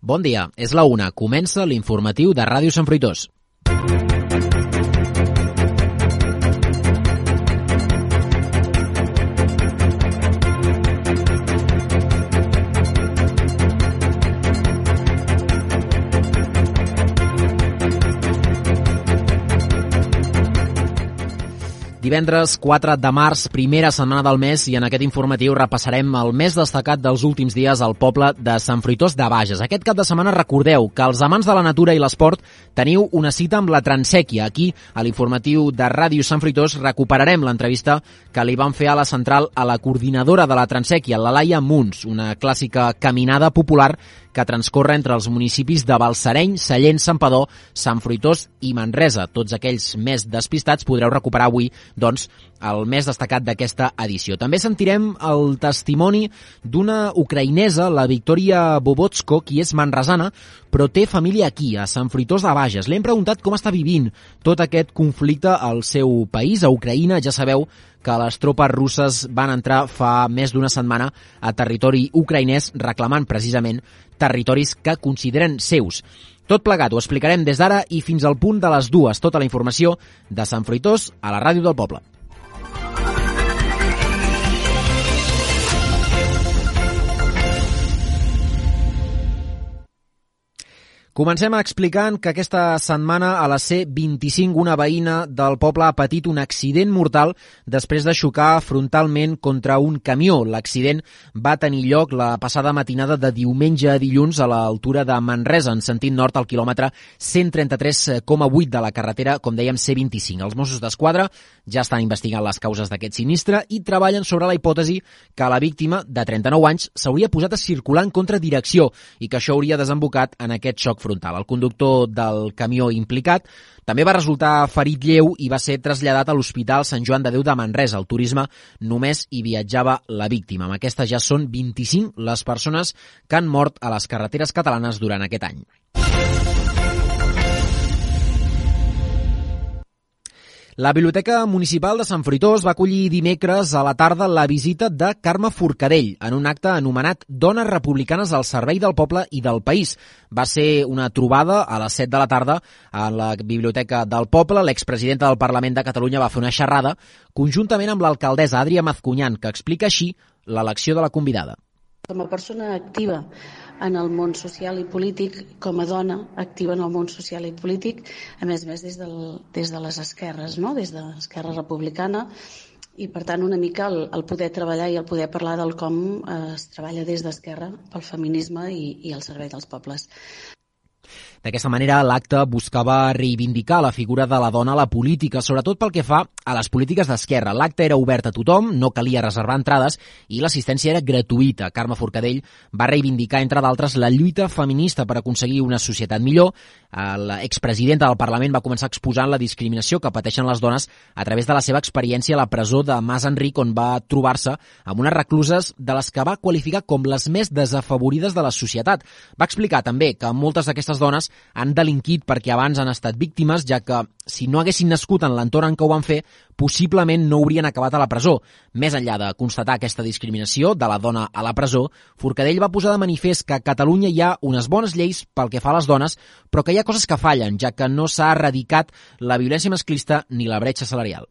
Bon dia, és la una. Comença l'informatiu de Ràdio Sant Fruitós. Divendres 4 de març, primera setmana del mes, i en aquest informatiu repassarem el més destacat dels últims dies al poble de Sant Fruitós de Bages. Aquest cap de setmana recordeu que els amants de la natura i l'esport teniu una cita amb la Transèquia. Aquí, a l'informatiu de Ràdio Sant Fruitós, recuperarem l'entrevista que li van fer a la central a la coordinadora de la Transèquia, la Laia Munts, una clàssica caminada popular que transcorre entre els municipis de Balsareny, Sallent, Santpedor, Sant Fruitós i Manresa. Tots aquells més despistats podreu recuperar avui doncs, el més destacat d'aquesta edició. També sentirem el testimoni d'una ucraïnesa, la Victoria Bobotsko, qui és manresana, però té família aquí, a Sant Fruitós de Bages. L'hem preguntat com està vivint tot aquest conflicte al seu país, a Ucraïna. Ja sabeu que les tropes russes van entrar fa més d'una setmana a territori ucraïnès reclamant precisament territoris que consideren seus. Tot plegat ho explicarem des d'ara i fins al punt de les dues. Tota la informació de Sant Fruitós a la ràdio del poble. Comencem explicant que aquesta setmana a la C25 una veïna del poble ha patit un accident mortal després de xocar frontalment contra un camió. L'accident va tenir lloc la passada matinada de diumenge a dilluns a l'altura de Manresa, en sentit nord al quilòmetre 133,8 de la carretera, com dèiem, C25. Els Mossos d'Esquadra ja estan investigant les causes d'aquest sinistre i treballen sobre la hipòtesi que la víctima, de 39 anys, s'hauria posat a circular en contradirecció i que això hauria desembocat en aquest xoc frontal. El conductor del camió implicat també va resultar ferit lleu i va ser traslladat a l'Hospital Sant Joan de Déu de Manresa. El turisme només hi viatjava la víctima. Amb aquesta ja són 25 les persones que han mort a les carreteres catalanes durant aquest any. La Biblioteca Municipal de Sant Fruitós va acollir dimecres a la tarda la visita de Carme Forcadell en un acte anomenat Dones Republicanes al Servei del Poble i del País. Va ser una trobada a les 7 de la tarda a la Biblioteca del Poble. L'expresidenta del Parlament de Catalunya va fer una xerrada conjuntament amb l'alcaldessa Adrià Mazcunyan, que explica així l'elecció de la convidada. Com a persona activa en el món social i polític, com a dona activa en el món social i polític, a més a més des, del, des de les esquerres, no? des de l'Esquerra Republicana, i per tant una mica el, el poder treballar i el poder parlar del com eh, es treballa des d'Esquerra pel feminisme i, i el servei dels pobles. D'aquesta manera, l'acte buscava reivindicar la figura de la dona a la política, sobretot pel que fa a les polítiques d'esquerra. L'acte era obert a tothom, no calia reservar entrades i l'assistència era gratuïta. Carme Forcadell va reivindicar, entre d'altres, la lluita feminista per aconseguir una societat millor. L'expresidenta del Parlament va començar exposant la discriminació que pateixen les dones a través de la seva experiència a la presó de Mas Enric, on va trobar-se amb unes recluses de les que va qualificar com les més desafavorides de la societat. Va explicar també que moltes d'aquestes dones han delinquit perquè abans han estat víctimes, ja que si no haguessin nascut en l'entorn en què ho van fer, possiblement no haurien acabat a la presó. Més enllà de constatar aquesta discriminació de la dona a la presó, Forcadell va posar de manifest que a Catalunya hi ha unes bones lleis pel que fa a les dones, però que hi ha coses que fallen, ja que no s'ha erradicat la violència masclista ni la bretxa salarial.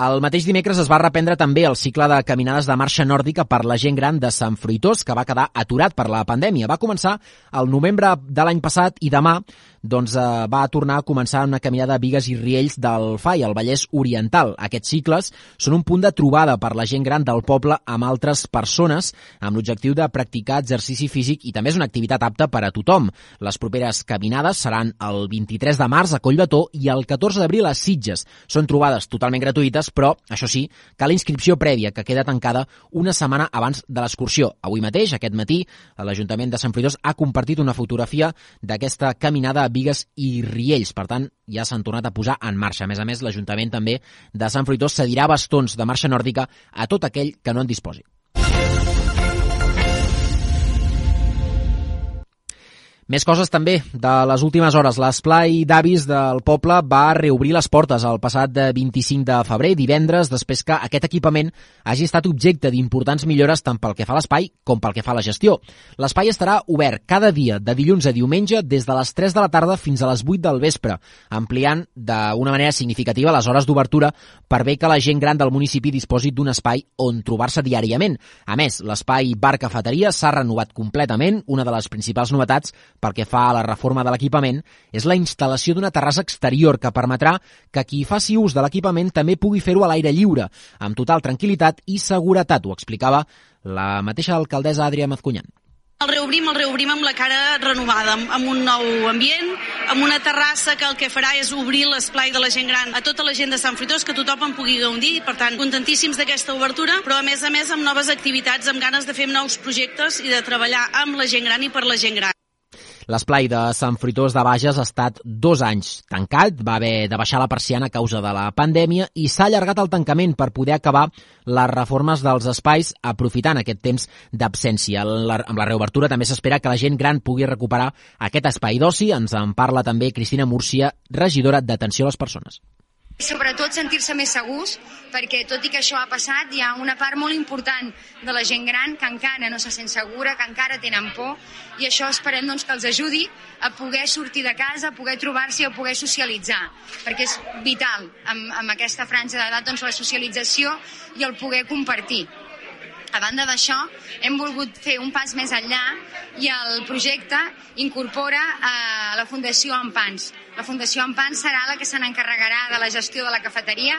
El mateix dimecres es va reprendre també el cicle de caminades de marxa nòrdica per la gent gran de Sant Fruitós, que va quedar aturat per la pandèmia. Va començar el novembre de l'any passat i demà doncs, eh, va tornar a començar una caminada de Vigues i Riells del FAI, al Vallès Oriental. Aquests cicles són un punt de trobada per la gent gran del poble amb altres persones amb l'objectiu de practicar exercici físic i també és una activitat apta per a tothom. Les properes caminades seran el 23 de març a Collbató i el 14 d'abril a Sitges. Són trobades totalment gratuïtes, però, això sí, cal inscripció prèvia que queda tancada una setmana abans de l'excursió. Avui mateix, aquest matí, l'Ajuntament de Sant Fruitós ha compartit una fotografia d'aquesta caminada Vigues i Riells. Per tant, ja s'han tornat a posar en marxa. A més a més, l'Ajuntament també de Sant Fruitós cedirà bastons de marxa nòrdica a tot aquell que no en disposi. Més coses també de les últimes hores. L'esplai d'avis del poble va reobrir les portes el passat 25 de febrer, divendres, després que aquest equipament hagi estat objecte d'importants millores tant pel que fa a l'espai com pel que fa a la gestió. L'espai estarà obert cada dia de dilluns a diumenge des de les 3 de la tarda fins a les 8 del vespre, ampliant d'una manera significativa les hores d'obertura per bé que la gent gran del municipi disposi d'un espai on trobar-se diàriament. A més, l'espai bar-cafeteria s'ha renovat completament, una de les principals novetats pel que fa a la reforma de l'equipament és la instal·lació d'una terrassa exterior que permetrà que qui faci ús de l'equipament també pugui fer-ho a l'aire lliure, amb total tranquil·litat i seguretat, ho explicava la mateixa alcaldessa Adrià Mazcunyan. El reobrim, el reobrim amb la cara renovada, amb un nou ambient, amb una terrassa que el que farà és obrir l'esplai de la gent gran a tota la gent de Sant Fruitós, que tothom en pugui gaudir, per tant, contentíssims d'aquesta obertura, però a més a més amb noves activitats, amb ganes de fer nous projectes i de treballar amb la gent gran i per la gent gran. L'esplai de Sant Fruitós de Bages ha estat dos anys tancat, va haver de baixar la persiana a causa de la pandèmia i s'ha allargat el tancament per poder acabar les reformes dels espais aprofitant aquest temps d'absència. Amb la reobertura també s'espera que la gent gran pugui recuperar aquest espai d'oci. Ens en parla també Cristina Múrcia, regidora d'atenció a les persones. Sobretot sentir-se més segurs, perquè tot i que això ha passat, hi ha una part molt important de la gent gran que encara no se sent segura, que encara tenen por, i això esperem doncs, que els ajudi a poder sortir de casa, a poder trobar-se i a poder socialitzar, perquè és vital amb, amb aquesta franja d'edat doncs, la socialització i el poder compartir. A banda d'això, hem volgut fer un pas més enllà i el projecte incorpora eh, la Fundació Ampans. La Fundació Ampans serà la que se n'encarregarà de la gestió de la cafeteria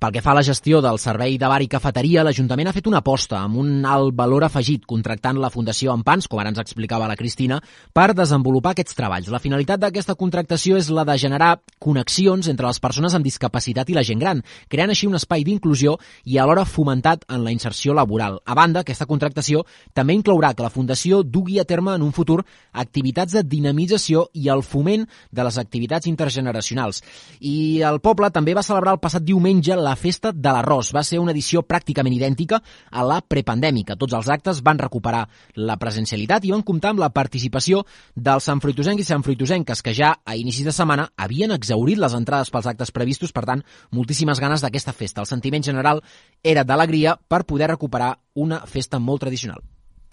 pel que fa a la gestió del servei de bar i cafeteria, l'Ajuntament ha fet una aposta amb un alt valor afegit contractant la Fundació Ampans, com ara ens explicava la Cristina, per desenvolupar aquests treballs. La finalitat d'aquesta contractació és la de generar connexions entre les persones amb discapacitat i la gent gran, creant així un espai d'inclusió i alhora fomentat en la inserció laboral. A banda, aquesta contractació també inclourà que la Fundació dugui a terme en un futur activitats de dinamització i el foment de les activitats intergeneracionals. I el poble també va celebrar el passat diumenge la la Festa de l'Arròs. Va ser una edició pràcticament idèntica a la prepandèmica. Tots els actes van recuperar la presencialitat i van comptar amb la participació dels santfruitosencs i santfruitosenques que ja a inicis de setmana havien exaurit les entrades pels actes previstos, per tant, moltíssimes ganes d'aquesta festa. El sentiment general era d'alegria per poder recuperar una festa molt tradicional.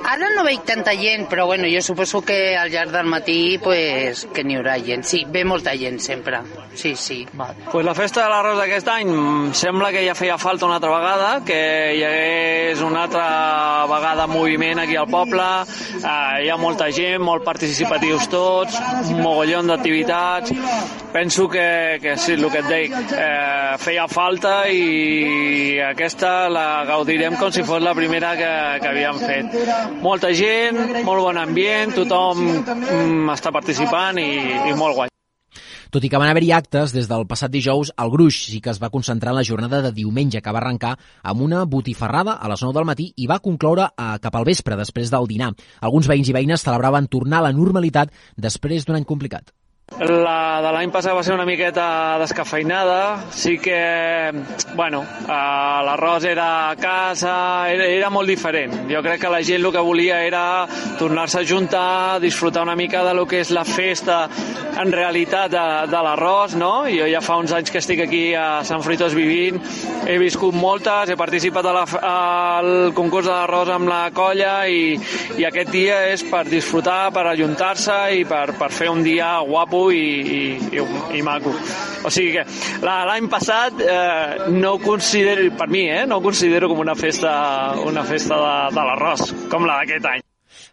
Ara no veig tanta gent, però bueno, jo suposo que al llarg del matí pues, que n'hi haurà gent. Sí, ve molta gent sempre. Sí, sí. Va. Pues la festa de l'arròs d'aquest any mm, sembla que ja feia falta una altra vegada, que hi hagués una altra vegada moviment aquí al poble. Eh, hi ha molta gent, molt participatius tots, un mogollon d'activitats. Penso que, que sí, el que et dic, eh, feia falta i aquesta la gaudirem com si fos la primera que, que havíem fet molta gent, molt bon ambient, tothom mm, està participant i, i molt guai. Tot i que van haver-hi actes, des del passat dijous, el gruix sí que es va concentrar en la jornada de diumenge, que va arrencar amb una botifarrada a les 9 del matí i va concloure a, cap al vespre, després del dinar. Alguns veïns i veïnes celebraven tornar a la normalitat després d'un any complicat. La de l'any passat va ser una miqueta descafeinada, sí que, bueno, eh, l'arròs era a casa, era, era molt diferent. Jo crec que la gent el que volia era tornar-se a juntar, disfrutar una mica de lo que és la festa en realitat de, de l'arròs, no? Jo ja fa uns anys que estic aquí a Sant Fruitós vivint, he viscut moltes, he participat a la, al concurs de l'arròs amb la colla i, i aquest dia és per disfrutar, per ajuntar-se i per, per fer un dia guapo guapo i, i, i, i maco. O sigui que l'any passat eh, no considero, per mi, eh, no considero com una festa, una festa de, de l'arròs, com la d'aquest any.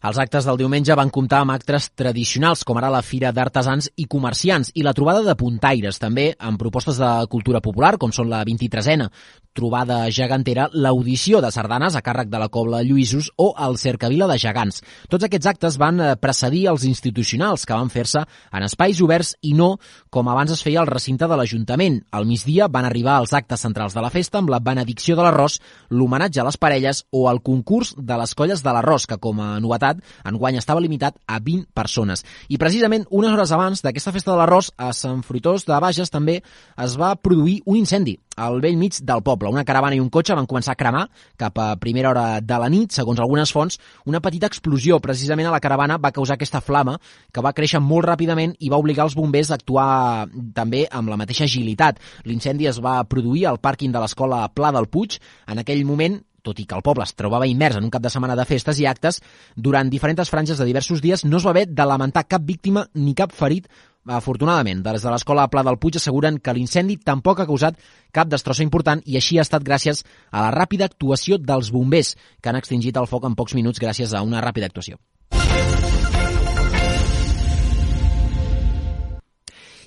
Els actes del diumenge van comptar amb actes tradicionals, com ara la Fira d'Artesans i Comerciants, i la trobada de puntaires, també amb propostes de cultura popular, com són la 23a trobada gegantera, l'audició de sardanes a càrrec de la Cobla Lluïsos o el Cercavila de Gegants. Tots aquests actes van eh, precedir els institucionals, que van fer-se en espais oberts i no com abans es feia al recinte de l'Ajuntament. Al migdia van arribar els actes centrals de la festa amb la benedicció de l'arròs, l'homenatge a les parelles o el concurs de les colles de l'arròs, que com a novetat capacitat, enguany estava limitat a 20 persones. I precisament unes hores abans d'aquesta festa de l'arròs, a Sant Fruitós de Bages també es va produir un incendi al vell mig del poble. Una caravana i un cotxe van començar a cremar cap a primera hora de la nit. Segons algunes fonts, una petita explosió precisament a la caravana va causar aquesta flama que va créixer molt ràpidament i va obligar els bombers a actuar també amb la mateixa agilitat. L'incendi es va produir al pàrquing de l'escola Pla del Puig. En aquell moment tot i que el poble es trobava immers en un cap de setmana de festes i actes, durant diferents franges de diversos dies no es va haver de lamentar cap víctima ni cap ferit Afortunadament, des de l'escola Pla del Puig asseguren que l'incendi tampoc ha causat cap destrossa important i així ha estat gràcies a la ràpida actuació dels bombers, que han extingit el foc en pocs minuts gràcies a una ràpida actuació.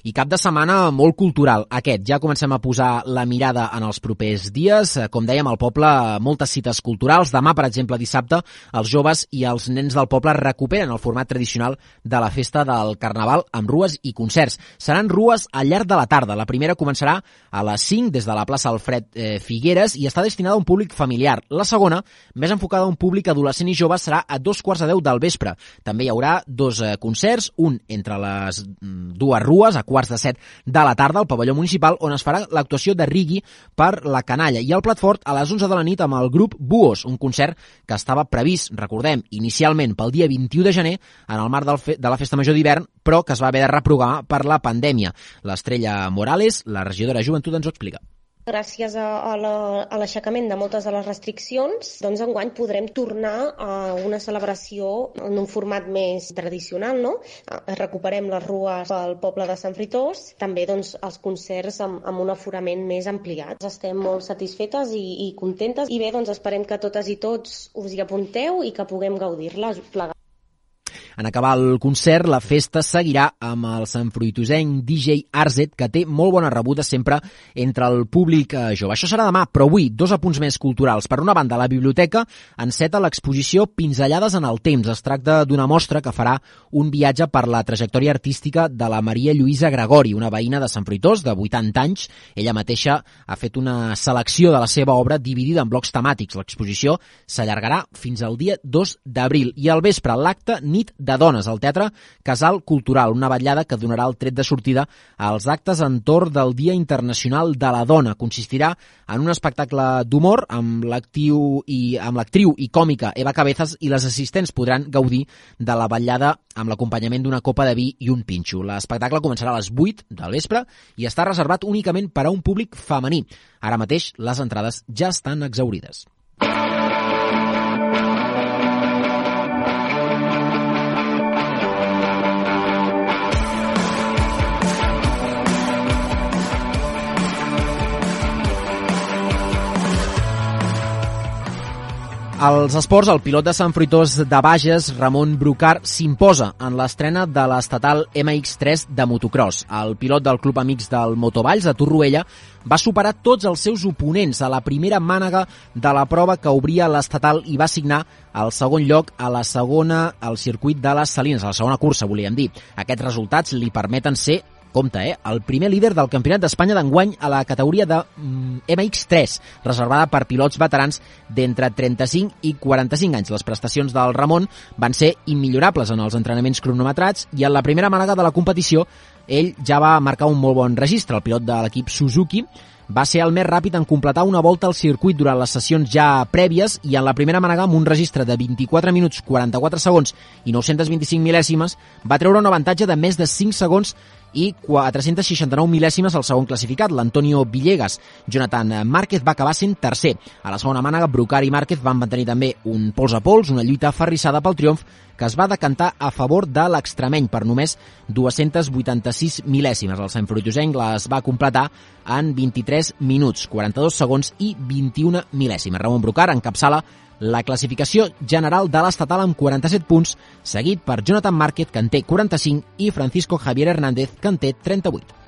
I cap de setmana molt cultural, aquest. Ja comencem a posar la mirada en els propers dies. Com dèiem, al poble, moltes cites culturals. Demà, per exemple, dissabte, els joves i els nens del poble recuperen el format tradicional de la festa del Carnaval amb rues i concerts. Seran rues al llarg de la tarda. La primera començarà a les 5 des de la plaça Alfred eh, Figueres i està destinada a un públic familiar. La segona, més enfocada a un públic adolescent i jove, serà a dos quarts de deu del vespre. També hi haurà dos eh, concerts, un entre les mm, dues rues, a quarts de set de la tarda al pavelló municipal on es farà l'actuació de Rigui per la canalla i el plat fort a les 11 de la nit amb el grup Buos, un concert que estava previst, recordem, inicialment pel dia 21 de gener en el marc de la Festa Major d'hivern, però que es va haver de reprogramar per la pandèmia. L'estrella Morales, la regidora de Joventut, ens ho explica. Gràcies a, a l'aixecament de moltes de les restriccions, doncs enguany podrem tornar a una celebració en un format més tradicional, no? Recuperem les rues pel poble de Sant Fritós, també doncs els concerts amb, amb un aforament més ampliat. Estem molt satisfetes i, i contentes i bé, doncs esperem que totes i tots us hi apunteu i que puguem gaudir-la plegats. En acabar el concert, la festa seguirà amb el Fruitosenc DJ Arzet, que té molt bona rebuda sempre entre el públic eh, jove. Això serà demà, però avui, dos apunts més culturals. Per una banda, la biblioteca enceta l'exposició Pinzellades en el temps. Es tracta d'una mostra que farà un viatge per la trajectòria artística de la Maria Lluïsa Gregori, una veïna de Sant Fruitós, de 80 anys. Ella mateixa ha fet una selecció de la seva obra dividida en blocs temàtics. L'exposició s'allargarà fins al dia 2 d'abril i al vespre l'acte nit de dones al Teatre Casal Cultural, una vetllada que donarà el tret de sortida als actes entorn del Dia Internacional de la Dona. Consistirà en un espectacle d'humor amb l'actiu i amb l'actriu i còmica Eva Cabezas i les assistents podran gaudir de la vetllada amb l'acompanyament d'una copa de vi i un pinxo. L'espectacle començarà a les 8 del vespre i està reservat únicament per a un públic femení. Ara mateix les entrades ja estan exaurides. Als esports, el pilot de Sant Fruitós de Bages, Ramon Brucar, s'imposa en l'estrena de l'estatal MX3 de motocross. El pilot del Club Amics del Motovalls, de Torroella, va superar tots els seus oponents a la primera mànega de la prova que obria l'estatal i va signar el segon lloc a la segona al circuit de les Salines, a la segona cursa, volíem dir. Aquests resultats li permeten ser Compte, eh? El primer líder del Campionat d'Espanya d'enguany a la categoria de mm, MX3, reservada per pilots veterans d'entre 35 i 45 anys. Les prestacions del Ramon van ser immillorables en els entrenaments cronometrats i en la primera mànega de la competició ell ja va marcar un molt bon registre. El pilot de l'equip Suzuki va ser el més ràpid en completar una volta al circuit durant les sessions ja prèvies i en la primera mànega amb un registre de 24 minuts 44 segons i 925 mil·lèsimes va treure un avantatge de més de 5 segons i 469 mil·lèsimes al segon classificat, l'Antonio Villegas. Jonathan Márquez va acabar sent tercer. A la segona mànega, Brucar i Márquez van mantenir també un pols a pols, una lluita aferrissada pel triomf que es va decantar a favor de l'extremeny per només 286 mil·lèsimes. El Sant Fruitosenc les va completar en 23 minuts, 42 segons i 21 mil·lèsimes. Ramon Brucar encapçala la classificació general de l'estatal amb 47 punts, seguit per Jonathan Márquez, que en té 45, i Francisco Javier Hernández, que en té 38.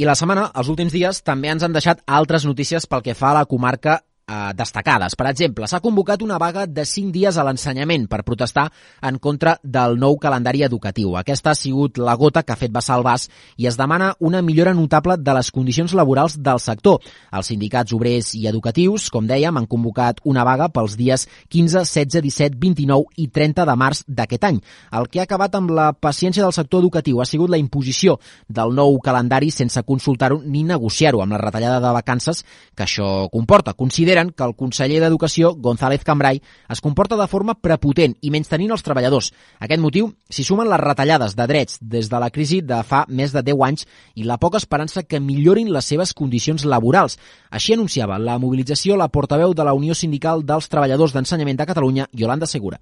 I la setmana, els últims dies, també ens han deixat altres notícies pel que fa a la comarca eh, destacades. Per exemple, s'ha convocat una vaga de 5 dies a l'ensenyament per protestar en contra del nou calendari educatiu. Aquesta ha sigut la gota que ha fet vessar el vas i es demana una millora notable de les condicions laborals del sector. Els sindicats obrers i educatius, com dèiem, han convocat una vaga pels dies 15, 16, 17, 29 i 30 de març d'aquest any. El que ha acabat amb la paciència del sector educatiu ha sigut la imposició del nou calendari sense consultar-ho ni negociar-ho amb la retallada de vacances que això comporta. Consideren que el conseller d'Educació, González Cambrai, es comporta de forma prepotent i menys tenint els treballadors. A aquest motiu s'hi sumen les retallades de drets des de la crisi de fa més de 10 anys i la poca esperança que millorin les seves condicions laborals. Així anunciava la mobilització la portaveu de la Unió Sindical dels Treballadors d'Ensenyament de Catalunya, Yolanda Segura.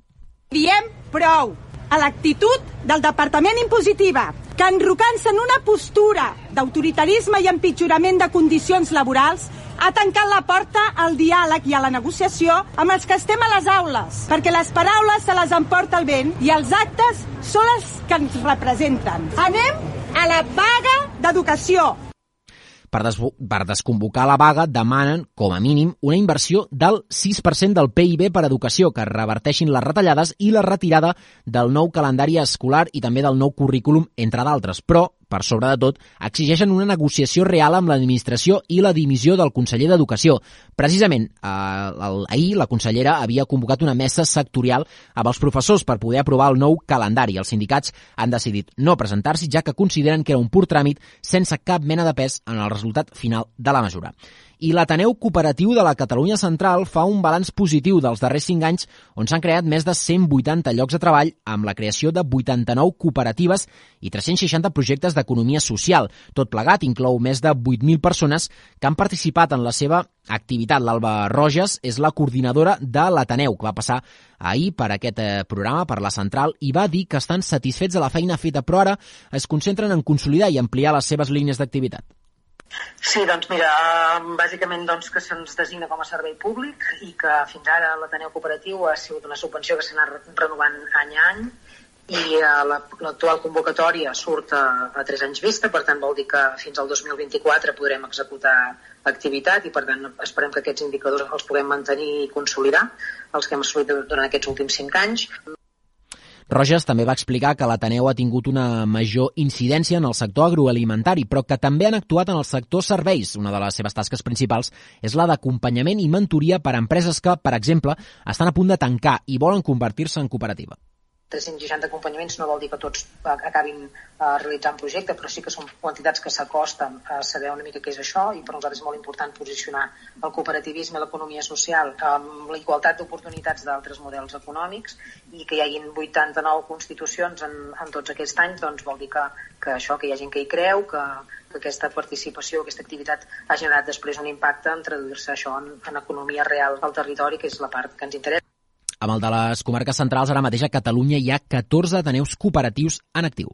Diem prou a l'actitud del Departament Impositiva, que enrocant-se en una postura d'autoritarisme i empitjorament de condicions laborals, ha tancat la porta al diàleg i a la negociació amb els que estem a les aules, perquè les paraules se les emporta el vent i els actes són els que ens representen. Anem a la vaga d'educació. Per, des per desconvocar la vaga demanen, com a mínim, una inversió del 6% del PIB per educació, que reverteixin les retallades i la retirada del nou calendari escolar i també del nou currículum, entre d'altres. Però per sobre de tot, exigeixen una negociació real amb l'administració i la dimissió del conseller d'Educació. Precisament, eh, ahir la consellera havia convocat una mesa sectorial amb els professors per poder aprovar el nou calendari. Els sindicats han decidit no presentar-s'hi, ja que consideren que era un pur tràmit sense cap mena de pes en el resultat final de la mesura i l'Ateneu Cooperatiu de la Catalunya Central fa un balanç positiu dels darrers 5 anys on s'han creat més de 180 llocs de treball amb la creació de 89 cooperatives i 360 projectes d'economia social. Tot plegat inclou més de 8.000 persones que han participat en la seva activitat. L'Alba Roges és la coordinadora de l'Ateneu, que va passar ahir per aquest eh, programa, per la central, i va dir que estan satisfets de la feina feta, però ara es concentren en consolidar i ampliar les seves línies d'activitat. Sí, doncs mira, bàsicament doncs, que se'ns designa com a servei públic i que fins ara l'Ateneu Cooperatiu ha sigut una subvenció que s'ha anat renovant any a any i eh, l'actual convocatòria surt a, a tres anys vista, per tant vol dir que fins al 2024 podrem executar activitat i per tant esperem que aquests indicadors els puguem mantenir i consolidar, els que hem assolit durant aquests últims cinc anys. Roges també va explicar que l'Ateneu ha tingut una major incidència en el sector agroalimentari, però que també han actuat en el sector serveis. Una de les seves tasques principals és la d'acompanyament i mentoria per a empreses que, per exemple, estan a punt de tancar i volen convertir-se en cooperativa. 360 acompanyaments no vol dir que tots acabin uh, realitzant projecte, però sí que són quantitats que s'acosten a saber una mica què és això i per nosaltres és molt important posicionar el cooperativisme i l'economia social amb la igualtat d'oportunitats d'altres models econòmics i que hi hagin 89 constitucions en, en tots aquests anys doncs vol dir que, que això, que hi ha gent que hi creu, que, que aquesta participació, aquesta activitat ha generat després un impacte en traduir-se això en, en economia real al territori, que és la part que ens interessa. Amb el de les comarques centrals, ara mateix a Catalunya hi ha 14 ateneus cooperatius en actiu.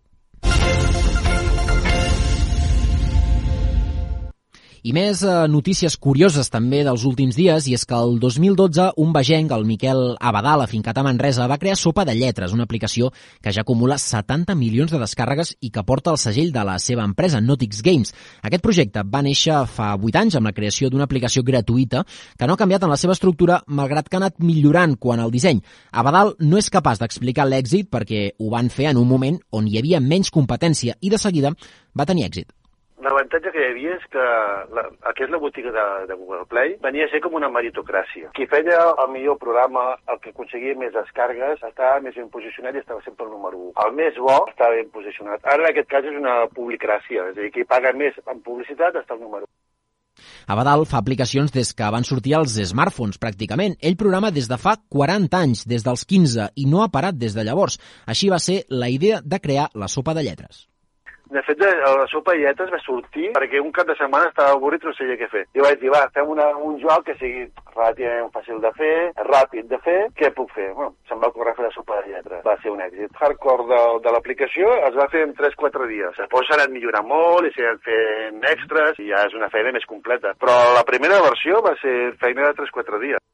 I més eh, notícies curioses també dels últims dies, i és que el 2012 un vegenc, el Miquel Abadal, afincat a Manresa, va crear Sopa de Lletres, una aplicació que ja acumula 70 milions de descàrregues i que porta el segell de la seva empresa, Notix Games. Aquest projecte va néixer fa 8 anys amb la creació d'una aplicació gratuïta que no ha canviat en la seva estructura, malgrat que ha anat millorant quan el disseny. Abadal no és capaç d'explicar l'èxit perquè ho van fer en un moment on hi havia menys competència i de seguida va tenir èxit. L'avantatge que hi havia és que la, el és la botiga de, de Google Play venia a ser com una meritocràcia. Qui feia el millor programa, el que aconseguia més descargues, estava més ben posicionat i estava sempre el número 1. El més bo estava ben posicionat. Ara, en aquest cas, és una publicràcia, és a dir, qui paga més en publicitat està el número 1. Abadal fa aplicacions des que van sortir els smartphones, pràcticament. Ell programa des de fa 40 anys, des dels 15, i no ha parat des de llavors. Així va ser la idea de crear la sopa de lletres. De fet, la sopa lletres va sortir perquè un cap de setmana estava avorrit i no sabia què fer. I vaig dir, va, fem una, un joc que sigui relativament fàcil de fer, ràpid de fer, què puc fer? Bueno, se'm va ocórrer fer la sopa de lletres. Va ser un èxit. Hardcore de, de l'aplicació es va fer en 3-4 dies. Després s'ha anat millorant molt i s'ha anat fent extras i ja és una feina més completa. Però la primera versió va ser feina de 3-4 dies.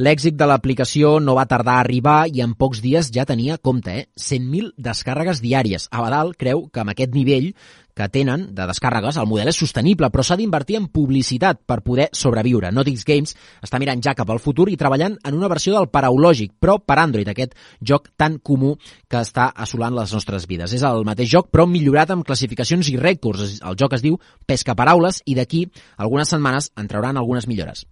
L'èxit de l'aplicació no va tardar a arribar i en pocs dies ja tenia, compte, eh, 100.000 descàrregues diàries. Abadal creu que amb aquest nivell que tenen de descàrregues, el model és sostenible, però s'ha d'invertir en publicitat per poder sobreviure. Notix Games està mirant ja cap al futur i treballant en una versió del paraulògic, però per Android, aquest joc tan comú que està assolant les nostres vides. És el mateix joc, però millorat amb classificacions i rècords. El joc es diu Pesca Paraules i d'aquí algunes setmanes en trauran algunes millores.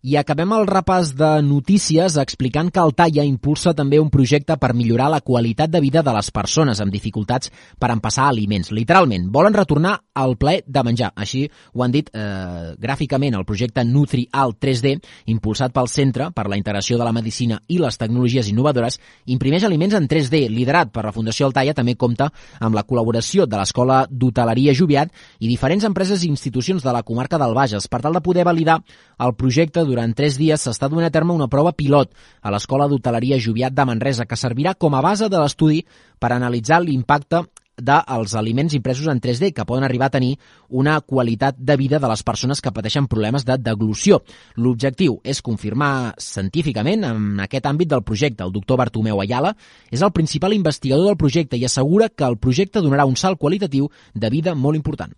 I acabem el repàs de notícies explicant que el Talla impulsa també un projecte per millorar la qualitat de vida de les persones amb dificultats per empassar aliments. Literalment, volen retornar al plaer de menjar. Així ho han dit eh, gràficament el projecte NutriAl 3D, impulsat pel Centre per la Integració de la Medicina i les Tecnologies Innovadores, imprimeix aliments en 3D, liderat per la Fundació Altalla, també compta amb la col·laboració de l'Escola d'Hoteleria Joviat i diferents empreses i institucions de la comarca del Bages per tal de poder validar el projecte durant tres dies s'està donant a terme una prova pilot a l'Escola d'Hoteleria Joviat de Manresa que servirà com a base de l'estudi per analitzar l'impacte dels aliments impresos en 3D, que poden arribar a tenir una qualitat de vida de les persones que pateixen problemes de deglució. L'objectiu és confirmar científicament en aquest àmbit del projecte. El doctor Bartomeu Ayala és el principal investigador del projecte i assegura que el projecte donarà un salt qualitatiu de vida molt important.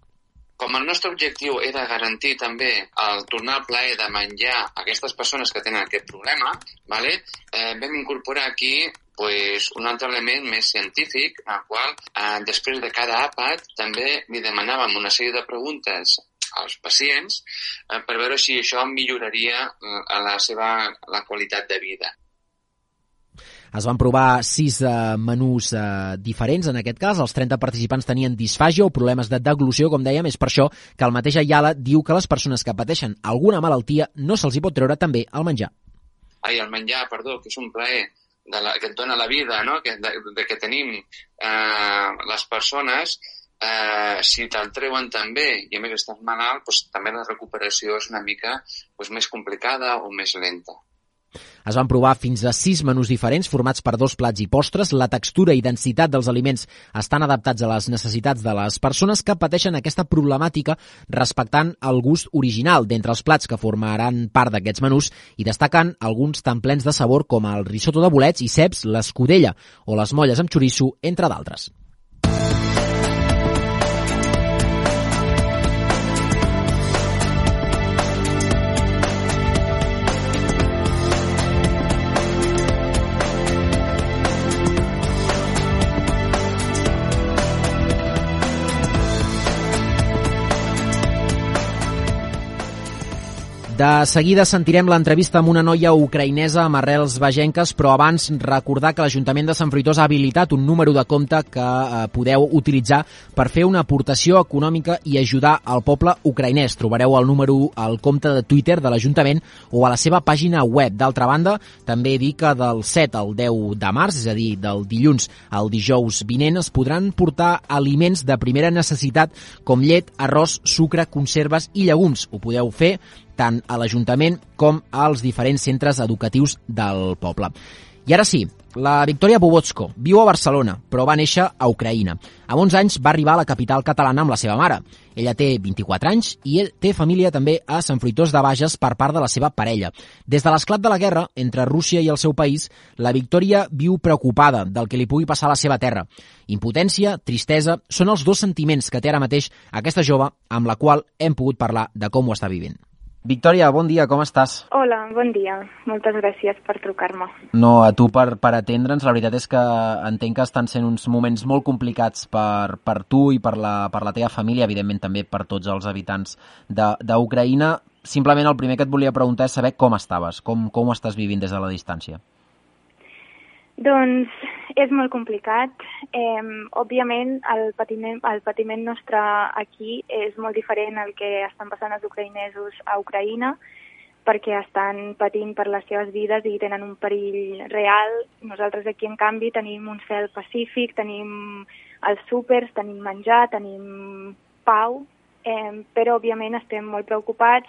Com el nostre objectiu era garantir també el tornar al plaer de menjar aquestes persones que tenen aquest problema, vale? eh, vam incorporar aquí pues, un altre element més científic, al qual eh, després de cada àpat també li demanàvem una sèrie de preguntes als pacients eh, per veure si això milloraria eh, la seva la qualitat de vida. Es van provar sis eh, menús eh, diferents, en aquest cas. Els 30 participants tenien disfàgia o problemes de deglució, com dèiem. És per això que el mateix Ayala diu que les persones que pateixen alguna malaltia no se'ls hi pot treure també el menjar. Ai, el menjar, perdó, que és un plaer de la, que et dona la vida, no? que, de, de que tenim eh, les persones, eh, si te'l treuen també i a més estàs malalt, doncs, també la recuperació és una mica doncs, més complicada o més lenta. Es van provar fins a sis menús diferents formats per dos plats i postres. La textura i densitat dels aliments estan adaptats a les necessitats de les persones que pateixen aquesta problemàtica respectant el gust original d'entre els plats que formaran part d'aquests menús i destaquen alguns tan plens de sabor com el risotto de bolets i ceps, l'escudella o les molles amb xoriço, entre d'altres. De seguida sentirem l'entrevista amb una noia ucraïnesa amb arrels vegenques, però abans recordar que l'Ajuntament de Sant Fruitós ha habilitat un número de compte que eh, podeu utilitzar per fer una aportació econòmica i ajudar al poble ucraïnès. Trobareu el número al compte de Twitter de l'Ajuntament o a la seva pàgina web. D'altra banda, també dir que del 7 al 10 de març, és a dir, del dilluns al dijous vinent, es podran portar aliments de primera necessitat com llet, arròs, sucre, conserves i llegums. Ho podeu fer tant a l'Ajuntament com als diferents centres educatius del poble. I ara sí, la Victoria Bobotsko viu a Barcelona, però va néixer a Ucraïna. Amb 11 anys va arribar a la capital catalana amb la seva mare. Ella té 24 anys i té família també a Sant Fruitós de Bages per part de la seva parella. Des de l'esclat de la guerra entre Rússia i el seu país, la Victòria viu preocupada del que li pugui passar a la seva terra. Impotència, tristesa, són els dos sentiments que té ara mateix aquesta jove amb la qual hem pogut parlar de com ho està vivint. Victòria, bon dia, com estàs? Hola, bon dia. Moltes gràcies per trucar-me. No, a tu per, per atendre'ns. La veritat és que entenc que estan sent uns moments molt complicats per, per tu i per la, per la teva família, evidentment també per tots els habitants d'Ucraïna. Simplement el primer que et volia preguntar és saber com estaves, com, com ho estàs vivint des de la distància. Doncs és molt complicat. Eh, òbviament, el patiment, el patiment nostre aquí és molt diferent al que estan passant els ucraïnesos a Ucraïna, perquè estan patint per les seves vides i tenen un perill real. Nosaltres aquí, en canvi, tenim un cel pacífic, tenim els súpers, tenim menjar, tenim pau, eh, però, òbviament, estem molt preocupats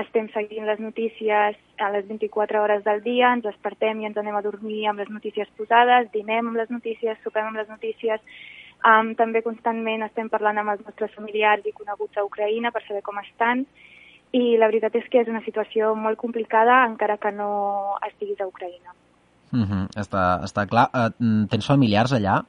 estem seguint les notícies a les 24 hores del dia, ens despertem i ens anem a dormir amb les notícies posades, dinem amb les notícies, sopem amb les notícies, um, també constantment estem parlant amb els nostres familiars i coneguts a Ucraïna per saber com estan, i la veritat és que és una situació molt complicada encara que no estiguis a Ucraïna. Uh -huh, està, està clar. Uh, tens familiars allà?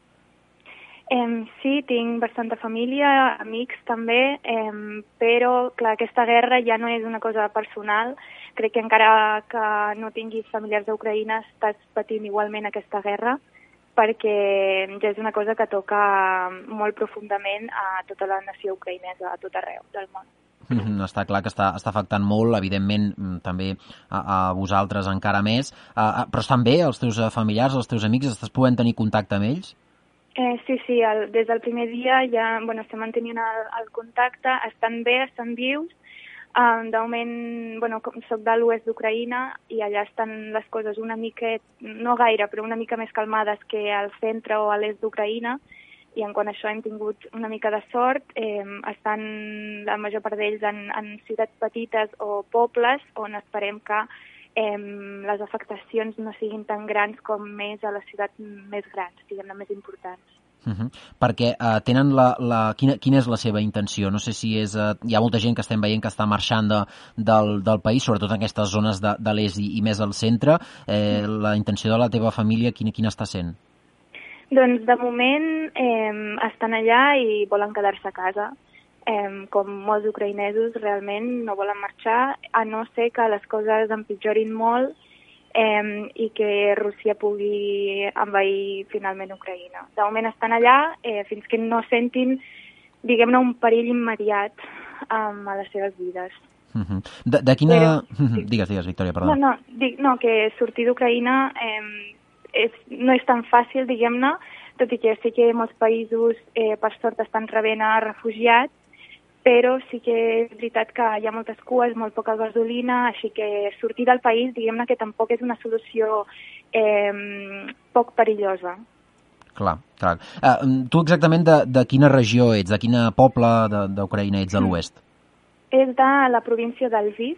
Eh, sí, tinc bastanta família, amics també, eh, però clar, aquesta guerra ja no és una cosa personal. Crec que encara que no tinguis familiars d'Ucraïna estàs patint igualment aquesta guerra perquè ja és una cosa que toca molt profundament a tota la nació ucraïnesa, a tot arreu del món. Mm -hmm, està clar que està, està afectant molt, evidentment, mm, també a, a vosaltres encara més, uh, però estan bé els teus familiars, els teus amics, estàs podent tenir contacte amb ells? Eh, sí, sí, el, des del primer dia ja bueno, estem mantenint el, el contacte, estan bé, estan vius. Um, de moment, bueno, soc de l'oest d'Ucraïna i allà estan les coses una mica, no gaire, però una mica més calmades que al centre o a l'est d'Ucraïna i en quant a això hem tingut una mica de sort. Eh, estan la major part d'ells en, en ciutats petites o pobles on esperem que eh, les afectacions no siguin tan grans com més a les ciutats més grans, diguem-ne, més importants. Uh -huh. Perquè uh, tenen la, la... Quina, quina és la seva intenció? No sé si és... Uh, hi ha molta gent que estem veient que està marxant de, del, del país, sobretot en aquestes zones de, de l'est i, i més al centre. Eh, la intenció de la teva família, quina, quina està sent? Doncs de moment eh, estan allà i volen quedar-se a casa eh, com molts ucraïnesos realment no volen marxar, a no ser que les coses empitjorin molt eh, i que Rússia pugui envair finalment Ucraïna. De moment estan allà eh, fins que no sentin, diguem-ne, un perill immediat um, a les seves vides. Uh -huh. de, de quina... Però, sí. Digues, digues, Victòria, perdó. No, no, dic, no que sortir d'Ucraïna eh, és, no és tan fàcil, diguem-ne, tot i que sí que molts països, eh, per sort, estan rebent a refugiats, però sí que és veritat que hi ha moltes cues, molt poca gasolina, així que sortir del país, diguem-ne que tampoc és una solució eh, poc perillosa. Clar, clar. Uh, tu exactament de, de quina regió ets, de quin poble d'Ucraïna ets, de mm. l'oest? És de la província del Lviv,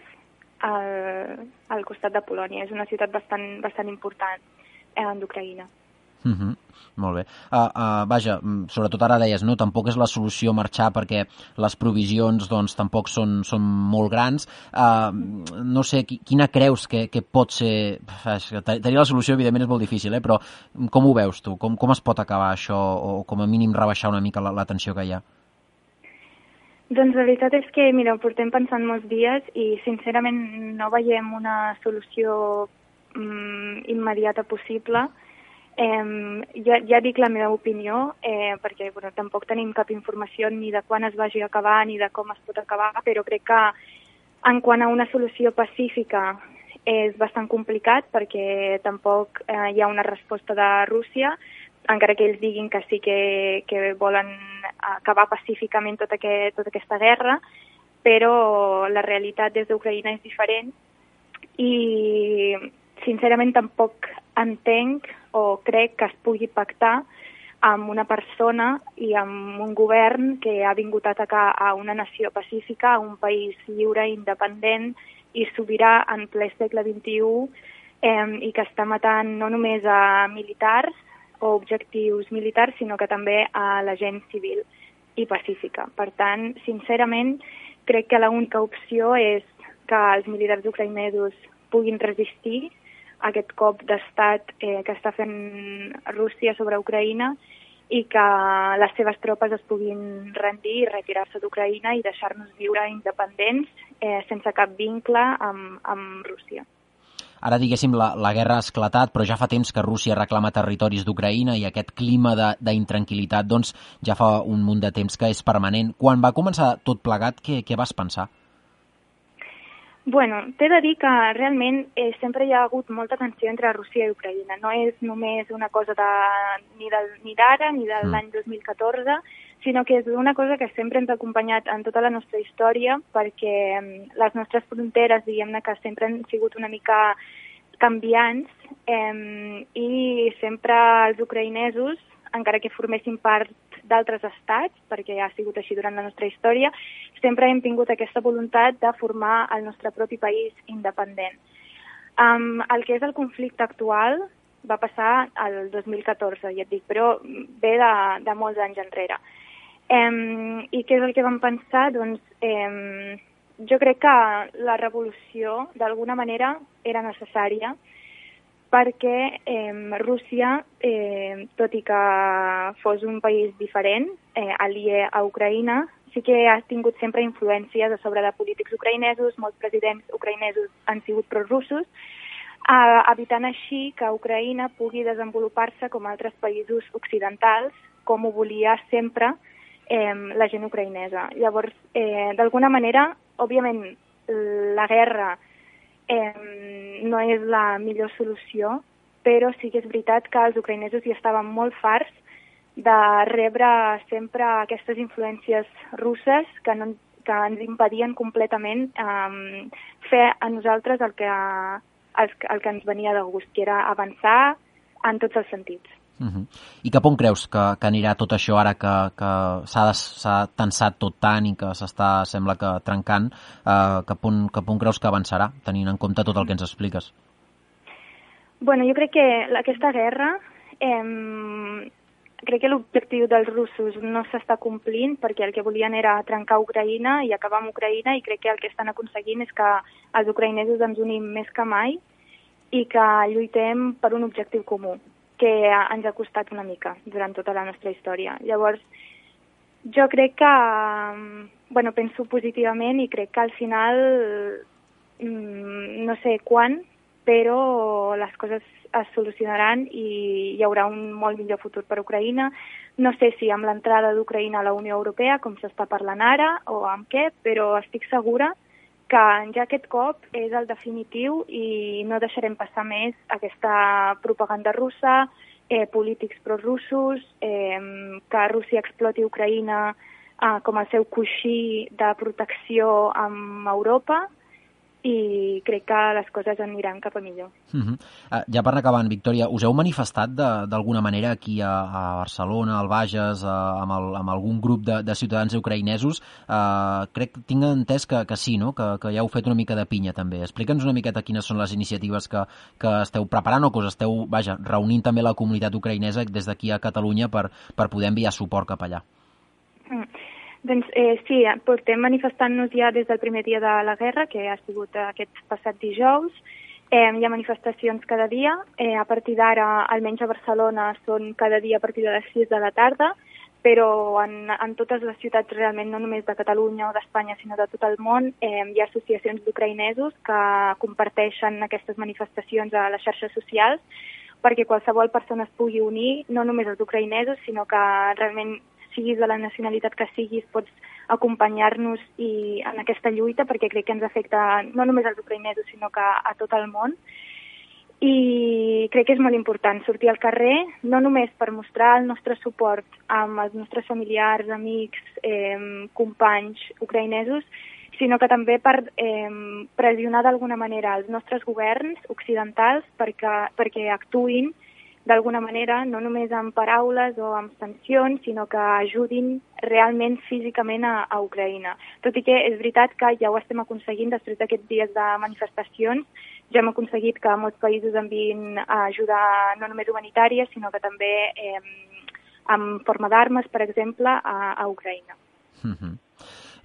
al, al costat de Polònia. És una ciutat bastant, bastant important eh, d'Ucraïna. Uh -huh. Molt bé. Uh, uh, vaja, mm, sobretot ara deies, no? tampoc és la solució marxar perquè les provisions doncs, tampoc són, són molt grans. Uh, no sé, quina creus que, que pot ser... Tenir la solució, evidentment, és molt difícil, eh? però com ho veus tu? Com, com es pot acabar això o com a mínim rebaixar una mica la, la tensió que hi ha? Doncs la veritat és que, mira, ho portem pensant molts dies i sincerament no veiem una solució mm, immediata possible. Mm Eh, ja, ja dic la meva opinió, eh, perquè bueno, tampoc tenim cap informació ni de quan es vagi a acabar ni de com es pot acabar, però crec que en quant a una solució pacífica és bastant complicat perquè tampoc eh, hi ha una resposta de Rússia, encara que ells diguin que sí que, que volen acabar pacíficament tota, aquest, tota aquesta guerra, però la realitat des d'Ucraïna és diferent i sincerament tampoc entenc o crec que es pugui pactar amb una persona i amb un govern que ha vingut a atacar a una nació pacífica, a un país lliure, independent i sobirà en ple segle XXI eh, i que està matant no només a militars o objectius militars, sinó que també a la gent civil i pacífica. Per tant, sincerament, crec que l'única opció és que els militars ucraïnesos puguin resistir aquest cop d'estat eh, que està fent Rússia sobre Ucraïna i que les seves tropes es puguin rendir i retirar-se d'Ucraïna i deixar-nos viure independents eh, sense cap vincle amb, amb Rússia. Ara, diguéssim, la, la guerra ha esclatat, però ja fa temps que Rússia reclama territoris d'Ucraïna i aquest clima d'intranquil·litat doncs, ja fa un munt de temps que és permanent. Quan va començar tot plegat, què, què vas pensar? Bueno, t'he de dir que realment eh, sempre hi ha hagut molta tensió entre Rússia i Ucraïna. No és només una cosa de, ni d'ara ni, ni de mm. l'any 2014, sinó que és una cosa que sempre ens ha acompanyat en tota la nostra història perquè mm, les nostres fronteres, diguem-ne que sempre han sigut una mica canviants eh, i sempre els ucraïnesos, encara que formessin part d'altres estats, perquè ha sigut així durant la nostra història, sempre hem tingut aquesta voluntat de formar el nostre propi país independent. Um, el que és el conflicte actual va passar el 2014, ja et dic, però ve de, de molts anys enrere. Um, I què és el que vam pensar? Doncs um, jo crec que la revolució, d'alguna manera, era necessària perquè eh, Rússia, eh, tot i que fos un país diferent, eh, aliè a Ucraïna, sí que ha tingut sempre influències a sobre de polítics ucraïnesos, molts presidents ucraïnesos han sigut prorussos, eh, evitant així que Ucraïna pugui desenvolupar-se com altres països occidentals, com ho volia sempre eh, la gent ucraïnesa. Llavors, eh, d'alguna manera, òbviament, la guerra eh, no és la millor solució, però sí que és veritat que els ucraïnesos hi estaven molt farts de rebre sempre aquestes influències russes que, no, que ens impedien completament eh, fer a nosaltres el que, el, el que ens venia de gust, que era avançar en tots els sentits. Uh -huh. I cap on creus que, que anirà tot això ara que, que s'ha tensat tot tant i que s'està, sembla que, trencant? Uh, cap, on, cap on creus que avançarà, tenint en compte tot el que ens expliques? Bueno, jo crec que aquesta guerra eh, crec que l'objectiu dels russos no s'està complint perquè el que volien era trencar Ucraïna i acabar amb Ucraïna i crec que el que estan aconseguint és que els ucraïnesos ens unim més que mai i que lluitem per un objectiu comú, que ens ha costat una mica durant tota la nostra història. Llavors, jo crec que, bueno, penso positivament i crec que al final, mm, no sé quan, però les coses es solucionaran i hi haurà un molt millor futur per Ucraïna. No sé si amb l'entrada d'Ucraïna a la Unió Europea, com s'està parlant ara, o amb què, però estic segura que ja aquest cop és el definitiu i no deixarem passar més aquesta propaganda russa, eh, polítics prorussos, eh, que Rússia exploti Ucraïna eh, com el seu coixí de protecció amb Europa i crec que les coses aniran cap a millor. Uh -huh. uh, ja per acabar, Victòria, us heu manifestat d'alguna manera aquí a, a Barcelona, al Bages, a, amb, el, amb algun grup de, de ciutadans ucraïnesos? Uh, crec que tinc entès que, que sí, no? que, que ja heu fet una mica de pinya també. Explica'ns una miqueta quines són les iniciatives que, que esteu preparant o que us esteu vaja, reunint també la comunitat ucraïnesa des d'aquí a Catalunya per, per poder enviar suport cap allà. Mm. Doncs eh, sí, portem manifestant-nos ja des del primer dia de la guerra, que ha sigut aquest passat dijous. Eh, hi ha manifestacions cada dia. Eh, a partir d'ara, almenys a Barcelona, són cada dia a partir de les 6 de la tarda, però en, en totes les ciutats realment, no només de Catalunya o d'Espanya, sinó de tot el món, eh, hi ha associacions d'ucraïnesos que comparteixen aquestes manifestacions a les xarxes socials perquè qualsevol persona es pugui unir, no només els ucraïnesos, sinó que realment siguis de la nacionalitat que siguis, pots acompanyar-nos i en aquesta lluita, perquè crec que ens afecta no només als ucraïnesos, sinó que a tot el món. I crec que és molt important sortir al carrer, no només per mostrar el nostre suport amb els nostres familiars, amics, eh, companys ucraïnesos, sinó que també per eh, pressionar d'alguna manera els nostres governs occidentals perquè, perquè actuïn d'alguna manera, no només amb paraules o amb sancions, sinó que ajudin realment físicament a, a Ucraïna. Tot i que és veritat que ja ho estem aconseguint després d'aquests dies de manifestacions, ja hem aconseguit que molts països enviïn ajuda no només humanitària, sinó que també eh, en forma d'armes, per exemple, a, a Ucraïna. Mm -hmm.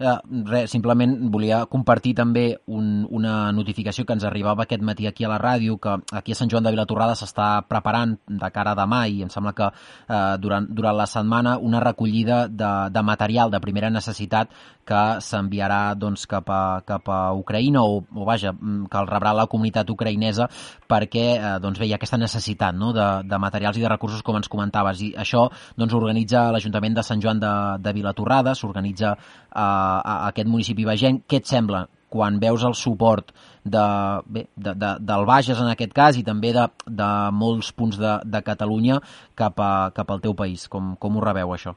Eh, res, simplement volia compartir també un, una notificació que ens arribava aquest matí aquí a la ràdio, que aquí a Sant Joan de Vilatorrada s'està preparant de cara a demà i em sembla que eh, durant, durant la setmana una recollida de, de material de primera necessitat que s'enviarà doncs, cap, a, cap a Ucraïna o, o vaja, mm, que el rebrà la comunitat ucraïnesa perquè eh, doncs, ha aquesta necessitat no? de, de materials i de recursos com ens comentaves i això doncs, organitza l'Ajuntament de Sant Joan de, de Vilatorrada, s'organitza eh, a, aquest municipi vegenc. Què et sembla quan veus el suport de, bé, de, de, del Bages en aquest cas i també de, de molts punts de, de Catalunya cap, a, cap al teu país? Com, com ho rebeu, això?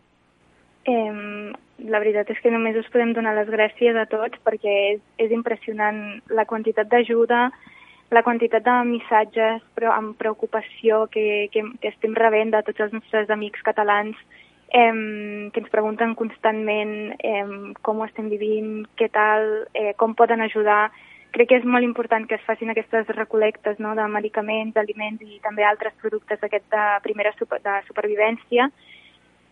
Eh, la veritat és que només us podem donar les gràcies a tots perquè és, és impressionant la quantitat d'ajuda, la quantitat de missatges però amb preocupació que, que, que estem rebent de tots els nostres amics catalans eh, que ens pregunten constantment eh, com ho estem vivint, què tal, eh, com poden ajudar. Crec que és molt important que es facin aquestes recolectes no, de medicaments, aliments i també altres productes d'aquest de primera super, de supervivència,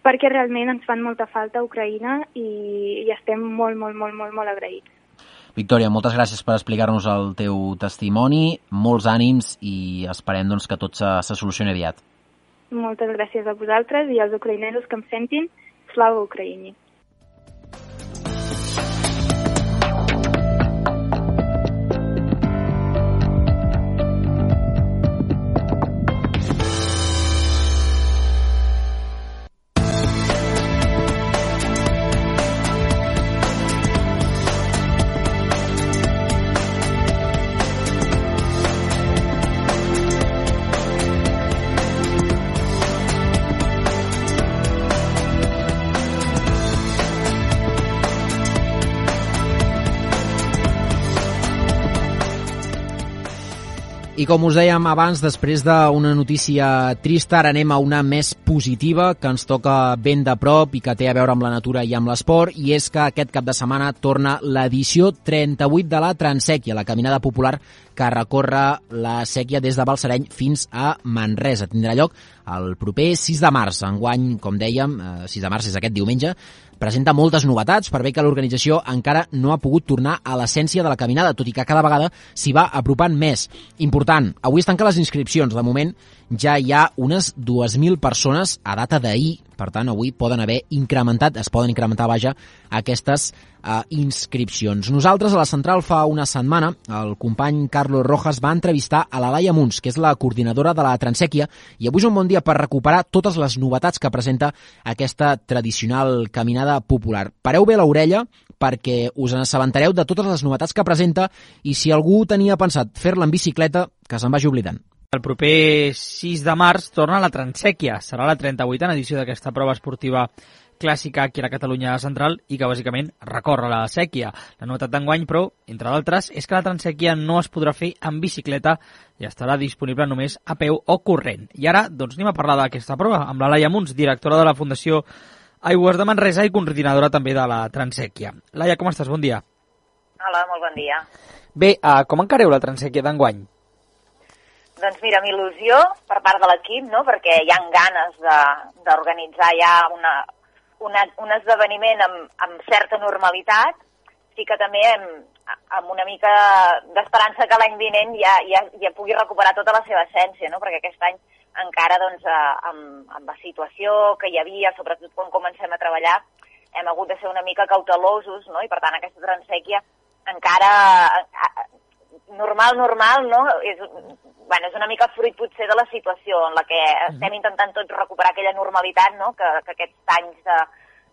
perquè realment ens fan molta falta a Ucraïna i, i estem molt, molt, molt, molt, molt agraïts. Victòria, moltes gràcies per explicar-nos el teu testimoni, molts ànims i esperem doncs, que tot se, se solucioni aviat. Moltes gràcies a vosaltres i als ucraïnesos que em sentin. Slava Ucraïni! I com us dèiem abans, després d'una notícia trista, ara anem a una més positiva que ens toca ben de prop i que té a veure amb la natura i amb l'esport, i és que aquest cap de setmana torna l'edició 38 de la Transèquia, la caminada popular que recorre la sèquia des de Balsareny fins a Manresa. Tindrà lloc el proper 6 de març. Enguany, com dèiem, 6 eh, de març és aquest diumenge, presenta moltes novetats per bé que l'organització encara no ha pogut tornar a l'essència de la caminada, tot i que cada vegada s'hi va apropant més. Important, avui es tanquen les inscripcions. De moment ja hi ha unes 2.000 persones a data d'ahir, per tant avui poden haver incrementat, es poden incrementar, vaja, aquestes uh, inscripcions. Nosaltres a la central fa una setmana el company Carlos Rojas va entrevistar a la Laia Munz, que és la coordinadora de la Transèquia, i avui és un bon dia per recuperar totes les novetats que presenta aquesta tradicional caminada popular. Pareu bé l'orella perquè us assabentareu de totes les novetats que presenta i si algú tenia pensat fer-la en bicicleta, que se'n vagi oblidant. El proper 6 de març torna la Transèquia. Serà la 38a edició d'aquesta prova esportiva clàssica aquí a la Catalunya central i que bàsicament recorre la sèquia. La novetat d'enguany, però, entre d'altres, és que la Transèquia no es podrà fer en bicicleta i estarà disponible només a peu o corrent. I ara, doncs, anem a parlar d'aquesta prova amb la Laia Munz, directora de la Fundació Aigües de Manresa i coordinadora també de la Transèquia. Laia, com estàs? Bon dia. Hola, molt bon dia. Bé, uh, com encareu la Transèquia d'enguany? Doncs mira, amb il·lusió per part de l'equip, no? perquè hi han ganes d'organitzar ja una, una, un esdeveniment amb, amb certa normalitat, sí que també amb, amb una mica d'esperança que l'any vinent ja, ja, ja pugui recuperar tota la seva essència, no? perquè aquest any encara doncs, amb, amb la situació que hi havia, sobretot quan comencem a treballar, hem hagut de ser una mica cautelosos, no? i per tant aquesta transèquia encara normal, normal, no? És, bueno, és una mica fruit potser de la situació en la que estem intentant tots recuperar aquella normalitat no? que, que aquests anys de,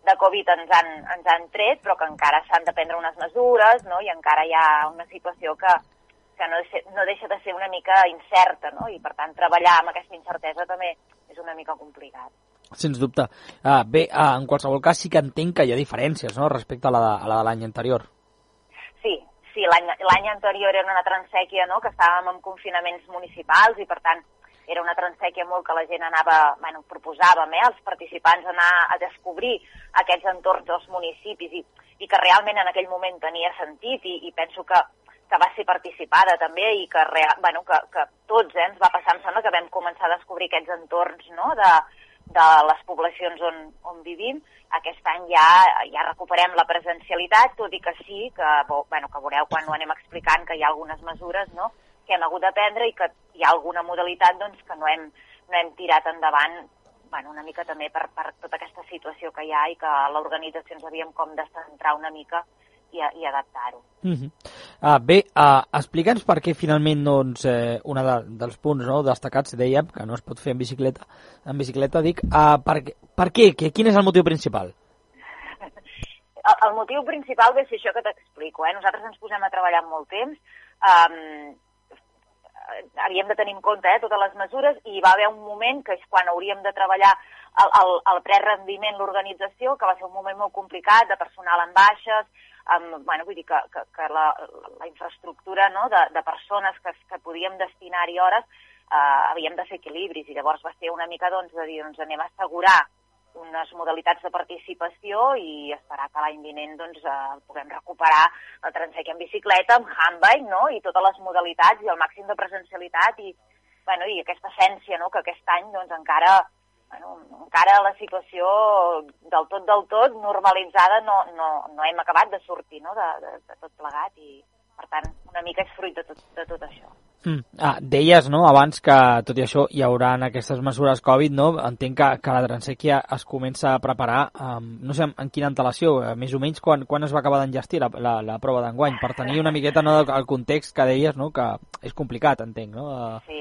de Covid ens han, ens han tret, però que encara s'han de prendre unes mesures no? i encara hi ha una situació que, que no, deixa, no deixa de ser una mica incerta, no? i per tant treballar amb aquesta incertesa també és una mica complicat. Sens dubte. Uh, bé, uh, en qualsevol cas sí que entenc que hi ha diferències no? respecte a la de, a la de l'any anterior. Sí, sí, l'any anterior era una transèquia, no?, que estàvem en confinaments municipals i, per tant, era una transèquia molt que la gent anava, bueno, proposàvem, eh, als participants anar a descobrir aquests entorns dels municipis i, i que realment en aquell moment tenia sentit i, i penso que, que va ser participada també i que, real, bueno, que, que tots eh, ens va passar, em sembla que vam començar a descobrir aquests entorns no? de, de les poblacions on, on vivim. Aquest any ja, ja recuperem la presencialitat, tot i que sí, que, bueno, que veureu quan ho anem explicant que hi ha algunes mesures no? que hem hagut de prendre i que hi ha alguna modalitat doncs, que no hem, no hem tirat endavant bueno, una mica també per, per tota aquesta situació que hi ha i que l'organització ens havíem com de centrar una mica i, i adaptar-ho. Uh -huh. uh, bé, uh, explica'ns per què finalment doncs, eh, un de, dels punts no, destacats, dèiem, que no es pot fer en bicicleta, en bicicleta dic, uh, per, per què? Quin és el motiu principal? El, el motiu principal és això que t'explico. Eh? Nosaltres ens posem a treballar molt temps, um, havíem de tenir en compte eh, totes les mesures i hi va haver un moment que és quan hauríem de treballar el, el, el prerendiment, l'organització, que va ser un moment molt complicat, de personal en baixes, amb, bueno, vull dir que, que, que la, la infraestructura no, de, de persones que, que podíem destinar-hi hores eh, havíem de fer equilibris i llavors va ser una mica doncs, de dir doncs, anem a assegurar unes modalitats de participació i esperar que l'any vinent doncs, eh, puguem recuperar el transec en bicicleta, amb handbike, no? i totes les modalitats i el màxim de presencialitat i, bueno, i aquesta essència no? que aquest any doncs, encara bueno, encara la situació del tot del tot normalitzada no, no, no hem acabat de sortir no? de, de, de tot plegat i per tant una mica és fruit de tot, de tot això. Mm. Ah, deies, no?, abans que tot i això hi haurà aquestes mesures Covid, no? Entenc que, que la transèquia es comença a preparar, um, no sé en, quina antelació, eh, més o menys quan, quan es va acabar d'enllestir la, la, la prova d'enguany, per tenir una miqueta no, el context que deies, no?, que és complicat, entenc, no? Uh... Sí,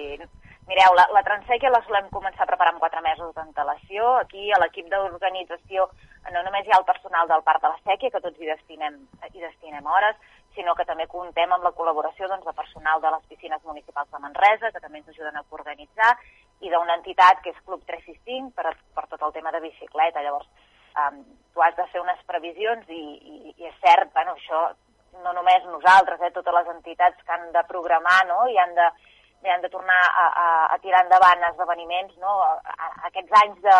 Mireu, la, la transèquia la solem començar a preparar amb quatre mesos d'antelació. Aquí, a l'equip d'organització, no només hi ha el personal del Parc de la Sèquia, que tots hi destinem, hi destinem hores, sinó que també comptem amb la col·laboració doncs, de personal de les piscines municipals de Manresa, que també ens ajuden a organitzar, i d'una entitat que és Club 365 per, per tot el tema de bicicleta. Llavors, um, tu has de fer unes previsions i, i, i és cert, bueno, això no només nosaltres, eh, totes les entitats que han de programar no? i han de i han de tornar a, a, a tirar endavant esdeveniments, no? A, a, aquests anys de,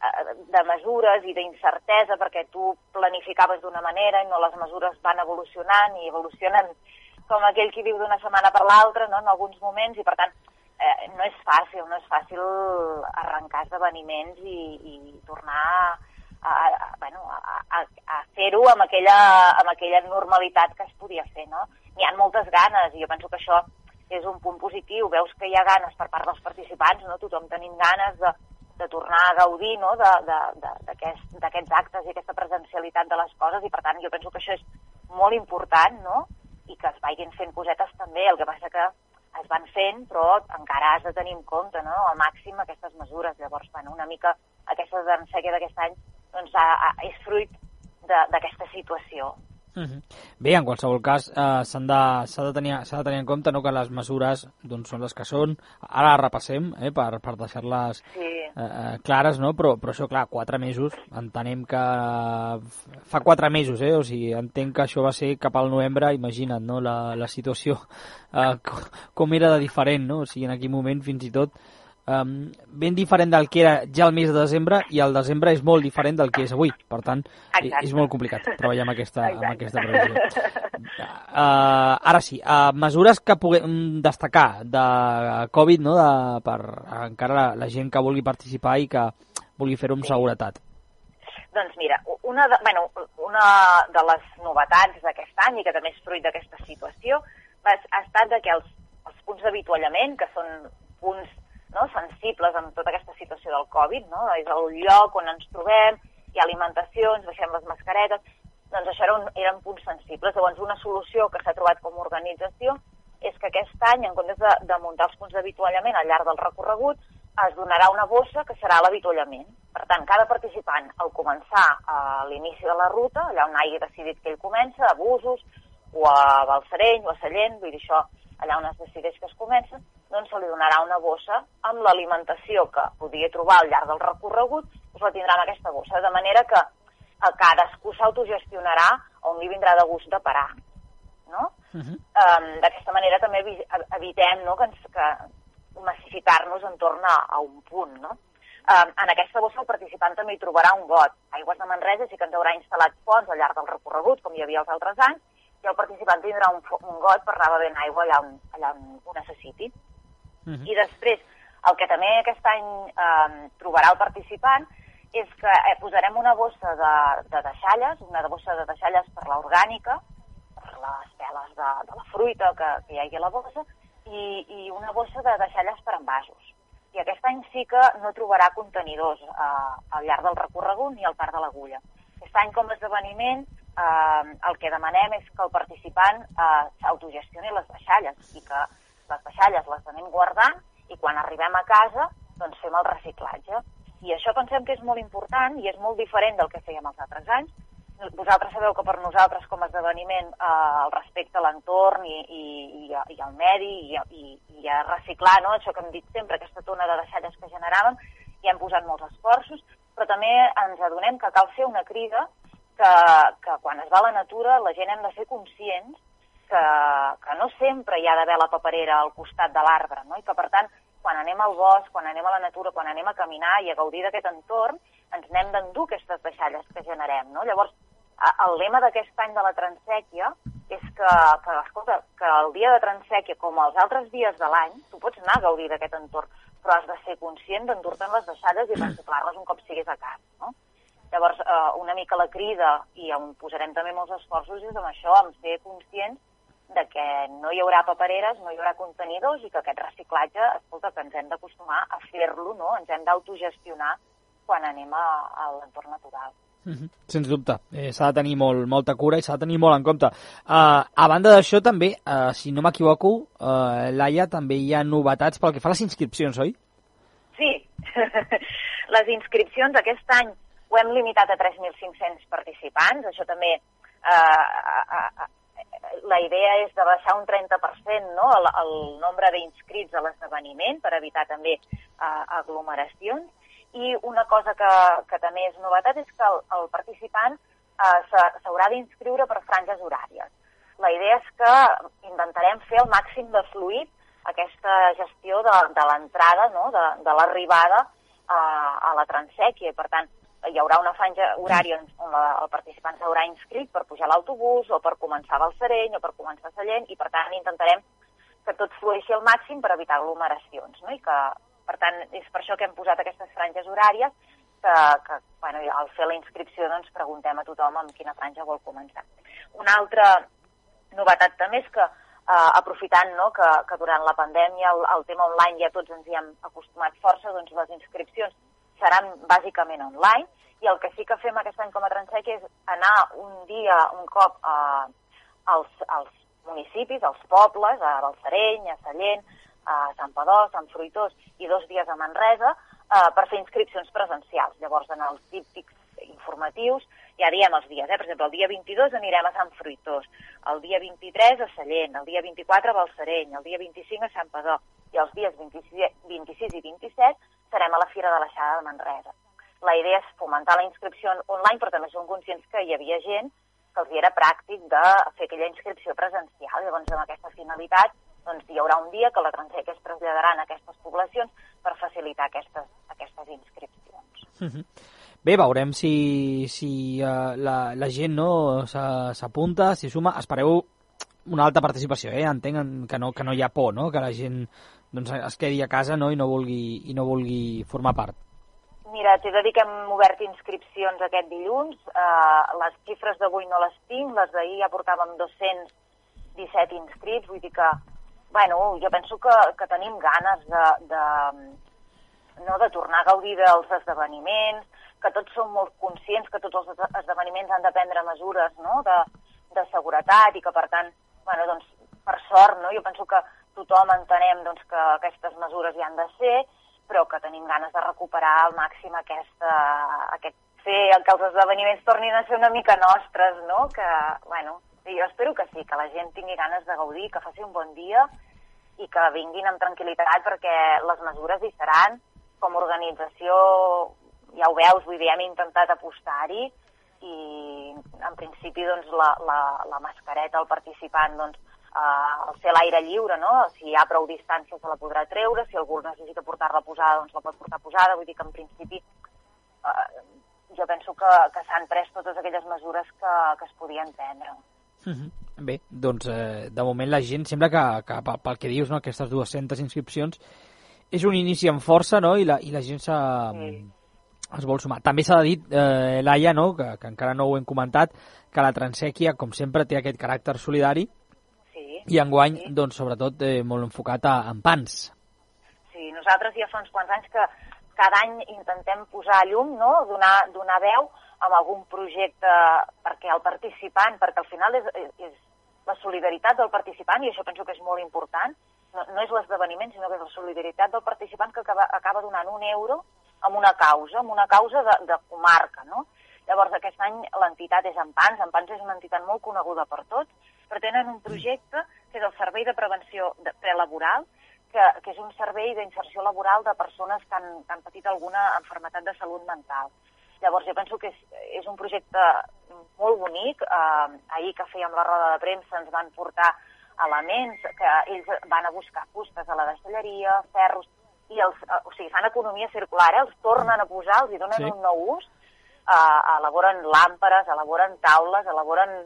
de mesures i d'incertesa perquè tu planificaves d'una manera i no les mesures van evolucionant i evolucionen com aquell qui viu d'una setmana per l'altra no? en alguns moments i per tant eh, no és fàcil, no és fàcil arrencar esdeveniments i, i tornar a, a, a, bueno, a, a, a fer-ho amb, aquella, amb aquella normalitat que es podia fer. No? N'hi ha moltes ganes i jo penso que això és un punt positiu. Veus que hi ha ganes per part dels participants, no? tothom tenim ganes de, de tornar a gaudir no? d'aquests aquest, actes i aquesta presencialitat de les coses i per tant jo penso que això és molt important no? i que es vagin fent cosetes també. El que passa que es van fent, però encara has de tenir en compte no? al màxim aquestes mesures. Llavors, bueno, una mica aquesta d'enseguida d'aquest any doncs, a, a, és fruit d'aquesta situació. -huh. Bé, en qualsevol cas, eh, s'ha de, de, tenir, de tenir en compte no, que les mesures doncs, són les que són. Ara repassem eh, per, per deixar-les sí. eh, eh, clares, no? però, però això, clar, quatre mesos, entenem que fa quatre mesos, eh? o sigui, entenc que això va ser cap al novembre, imagina't no? la, la situació eh, com era de diferent, no? o sigui, en aquell moment fins i tot um, ben diferent del que era ja el mes de desembre i el desembre és molt diferent del que és avui. Per tant, Exacte. és molt complicat treballar amb aquesta, amb aquesta previsió. Uh, ara sí, uh, mesures que puguem destacar de Covid no? de, per encara la, la gent que vulgui participar i que vulgui fer-ho amb seguretat. Doncs mira, una de, bueno, una de les novetats d'aquest any i que també és fruit d'aquesta situació ha estat que els, els punts d'avituallament, que són punts no, sensibles amb tota aquesta situació del Covid, no? és el lloc on ens trobem, hi ha alimentació, ens baixem les mascaretes, doncs això era un, eren punts sensibles. Llavors, una solució que s'ha trobat com a organització és que aquest any, en comptes de, de muntar els punts d'avituallament al llarg del recorregut, es donarà una bossa que serà l'avituallament. Per tant, cada participant, al començar a l'inici de la ruta, allà on hagi decidit que ell comença, a Busos, o a Balsareny, o a Sallent, vull dir això, allà on es decideix que es comença, doncs se li donarà una bossa amb l'alimentació que podia trobar al llarg del recorregut, doncs la tindrà en aquesta bossa, de manera que a cadascú s'autogestionarà on li vindrà de gust de parar. No? Uh -huh. um, D'aquesta manera també evitem no, que, ens, que massificar-nos en torn a, a un punt. No? Um, en aquesta bossa el participant també hi trobarà un got. Aigües de Manresa sí que ens haurà instal·lat fonts al llarg del recorregut, com hi havia els altres anys, i el participant tindrà un, un got per anar bevent aigua allà on, allà on ho necessiti. Uh -huh. I després, el que també aquest any eh, trobarà el participant és que eh, posarem una bossa de, de deixalles, una bossa de deixalles per l'orgànica, per les peles de, de la fruita que, que hi hagi a la bossa, i, i una bossa de deixalles per envasos. I aquest any sí que no trobarà contenidors eh, al llarg del recorregut ni al parc de l'agulla. Aquest any, com a esdeveniment, eh, el que demanem és que el participant eh, s'autogestioni les deixalles i que les deixalles les anem guardant i quan arribem a casa doncs fem el reciclatge. I això pensem que és molt important i és molt diferent del que fèiem els altres anys. Vosaltres sabeu que per nosaltres com a esdeveniment eh, el respecte a l'entorn i, i, i, i al medi i, i, i a reciclar, no? això que hem dit sempre, aquesta tona de deixalles que generàvem, i hem posat molts esforços, però també ens adonem que cal fer una crida que, que quan es va a la natura la gent hem de ser conscients que, que no sempre hi ha d'haver la paperera al costat de l'arbre, no? i que per tant quan anem al bosc, quan anem a la natura, quan anem a caminar i a gaudir d'aquest entorn, ens n'hem d'endur aquestes deixalles que generem. No? Llavors, el lema d'aquest any de la transèquia és que, que, escolta, que el dia de transèquia, com els altres dies de l'any, tu pots anar a gaudir d'aquest entorn, però has de ser conscient d'endur-te'n les deixades i reciclar-les un cop siguis a casa, no? Llavors, eh, una mica la crida, i on posarem també molts esforços, és amb això, amb ser conscients de que no hi haurà papereres, no hi haurà contenidors i que aquest reciclatge, escolta, que ens hem d'acostumar a fer-lo, no? Ens hem d'autogestionar quan anem a, a l'entorn natural. Mm -hmm. Sens dubte, eh, s'ha de tenir molt, molta cura i s'ha de tenir molt en compte. Uh, a banda d'això, també, uh, si no m'equivoco, uh, Laia, també hi ha novetats pel que fa a les inscripcions, oi? Sí, les inscripcions aquest any ho hem limitat a 3.500 participants, això també eh, la idea és de baixar un 30% no, el, el nombre d'inscrits a l'esdeveniment per evitar també eh, aglomeracions i una cosa que, que també és novetat és que el, el participant eh, s'haurà d'inscriure per franges horàries. La idea és que intentarem fer el màxim de fluid aquesta gestió de, de l'entrada, no? de, de l'arribada a, a la transèquia. Per tant, hi haurà una franja horària on la, el participant s'haurà inscrit per pujar a l'autobús o per començar a Balsareny o per començar a Sallent i, per tant, intentarem que tot flueixi al màxim per evitar aglomeracions no? i que per tant, és per això que hem posat aquestes franges horàries, que, que bueno, al fer la inscripció doncs, preguntem a tothom amb quina franja vol començar. Una altra novetat també és que eh, aprofitant no, que, que durant la pandèmia el, el tema online ja tots ens hi hem acostumat força, doncs les inscripcions seran bàsicament online i el que sí que fem aquest any com a Transec és anar un dia, un cop eh, als, als municipis, als pobles, a Balsareny, a Sallent, a Sant Padó, Sant Fruitós i dos dies a Manresa eh, per fer inscripcions presencials. Llavors, en els típics informatius, ja diem els dies, eh? per exemple, el dia 22 anirem a Sant Fruitós, el dia 23 a Sallent, el dia 24 a Balsareny, el dia 25 a Sant Padó, i els dies 26, 26 i 27 serem a la Fira de l'Aixada de Manresa. La idea és fomentar la inscripció online, però també som conscients que hi havia gent que els era pràctic de fer aquella inscripció presencial. Llavors, amb aquesta finalitat, doncs hi haurà un dia que la Transec es traslladarà a aquestes poblacions per facilitar aquestes, aquestes inscripcions. Uh -huh. Bé, veurem si, si uh, la, la gent no s'apunta, si suma. Espereu una alta participació, eh? Entenc que no, que no hi ha por, no? Que la gent doncs, es quedi a casa no? I, no vulgui, i no vulgui formar part. Mira, t'he de dir que hem obert inscripcions aquest dilluns. Uh, les xifres d'avui no les tinc, les d'ahir ja portàvem 217 inscrits, vull dir que bueno, jo penso que, que tenim ganes de, de, no, de tornar a gaudir dels esdeveniments, que tots som molt conscients que tots els esdeveniments han de prendre mesures no? de, de seguretat i que, per tant, bueno, doncs, per sort, no? jo penso que tothom entenem doncs, que aquestes mesures hi han de ser, però que tenim ganes de recuperar al màxim aquesta, aquest fer que els esdeveniments tornin a ser una mica nostres, no? Que, bueno, jo espero que sí, que la gent tingui ganes de gaudir, que faci un bon dia i que vinguin amb tranquil·litat perquè les mesures hi seran. Com a organització, ja ho veus, vull dir, hem intentat apostar-hi i en principi doncs, la, la, la mascareta, el participant, doncs, eh, al ser l'aire lliure, no? si hi ha prou distància se la podrà treure, si algú necessita portar-la posada, doncs la pot portar posada, vull dir que en principi eh, jo penso que, que s'han pres totes aquelles mesures que, que es podien prendre. -huh. Bé, doncs eh, de moment la gent sembla que, que pel que dius, no, aquestes 200 inscripcions és un inici amb força no? I, la, i la gent sí. Es vol sumar. També s'ha dir, eh, Laia, no? que, que encara no ho hem comentat, que la Transèquia, com sempre, té aquest caràcter solidari sí, i enguany, sí. doncs, sobretot, eh, molt enfocat a, en pans. Sí, nosaltres ja fa uns quants anys que cada any intentem posar llum, no? donar, donar veu amb algun projecte perquè el participant, perquè al final és, és la solidaritat del participant, i això penso que és molt important, no, no és l'esdeveniment, sinó que és la solidaritat del participant que acaba, acaba donant un euro amb una causa, amb una causa de, de comarca, no? Llavors, aquest any l'entitat és Empans. Empans és una entitat molt coneguda per tots, però tenen un projecte que és el Servei de Prevenció de Prelaboral, que, que és un servei d'inserció laboral de persones que han, que han patit alguna enfermetat de salut mental. Llavors jo penso que és, és un projecte molt bonic. Eh, ahir que fèiem la roda de premsa ens van portar elements que ells van a buscar fustes a la deixalleria, ferros, i els, eh, o sigui, fan economia circular, eh? els tornen a posar, els hi donen sí. un nou ús, eh, elaboren làmperes, elaboren taules, elaboren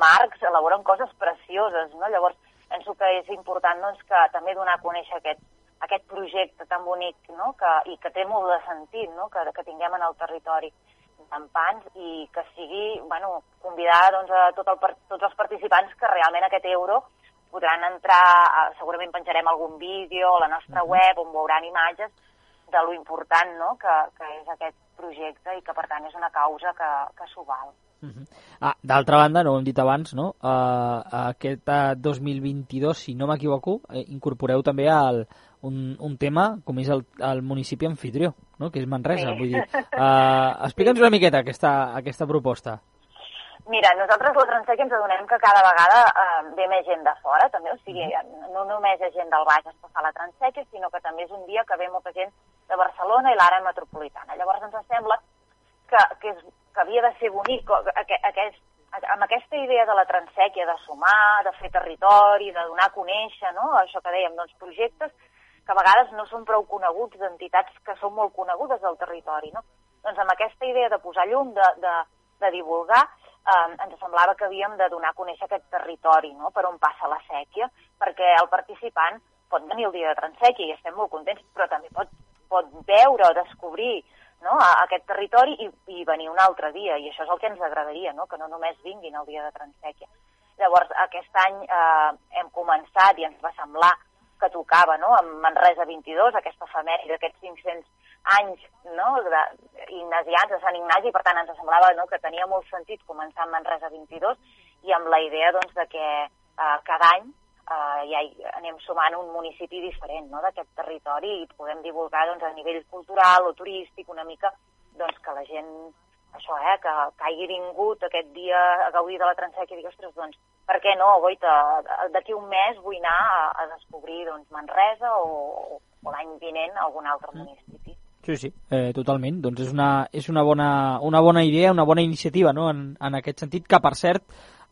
marcs, elaboren coses precioses, no? Llavors, penso que és important doncs, que també donar a conèixer aquest, aquest projecte tan bonic no? que, i que té molt de sentit no? que, que tinguem en el territori d'Empans i que sigui bueno, convidar doncs, a tot el, tots els participants que realment aquest euro podran entrar, segurament penjarem algun vídeo a la nostra web on veuran imatges de lo important no? que, que és aquest projecte i que per tant és una causa que, que s'ho val. Uh -huh. ah, D'altra banda, no ho hem dit abans, no? Uh, aquest uh, 2022, si no m'equivoco, eh, incorporeu també el, un, un tema com és el, el municipi anfitrió, no? que és Manresa. Sí. Vull dir, uh, Explica'ns una miqueta aquesta, aquesta proposta. Mira, nosaltres la Transec ens adonem que cada vegada eh, ve més gent de fora, també, o sigui, no només és gent del Baix que fa la Transec, sinó que també és un dia que ve molta gent de Barcelona i l'àrea metropolitana. Llavors ens sembla que, que, és, que havia de ser bonic aquest, aquest, amb aquesta idea de la transèquia, de sumar, de fer territori, de donar a conèixer, no? això que dèiem, doncs projectes que a vegades no són prou coneguts d'entitats que són molt conegudes del territori. No? Doncs amb aquesta idea de posar llum, de, de, de divulgar, eh, ens semblava que havíem de donar a conèixer aquest territori, no? per on passa la sèquia, perquè el participant pot venir el dia de Transèquia i estem molt contents, però també pot, pot veure o descobrir no? a, aquest territori i, i venir un altre dia, i això és el que ens agradaria, no? que no només vinguin el dia de Transèquia. Llavors, aquest any eh, hem començat i ens va semblar que tocava no? amb Manresa 22, aquesta efemèride d'aquests 500 anys no, de, ignasians de Sant Ignasi, per tant ens semblava no, que tenia molt sentit començar amb Manresa 22 i amb la idea doncs, de que eh, cada any eh, ja hi anem sumant un municipi diferent no, d'aquest territori i podem divulgar doncs, a nivell cultural o turístic una mica doncs, que la gent això, eh, que, que hagi vingut aquest dia a gaudir de la transèquia i digui, ostres, doncs, per què no, goita, d'aquí un mes vull anar a, a descobrir doncs, Manresa o, o l'any vinent algun altre mm. municipi. Sí, sí, eh, totalment. Doncs és una, és una, bona, una bona idea, una bona iniciativa no? en, en aquest sentit, que per cert,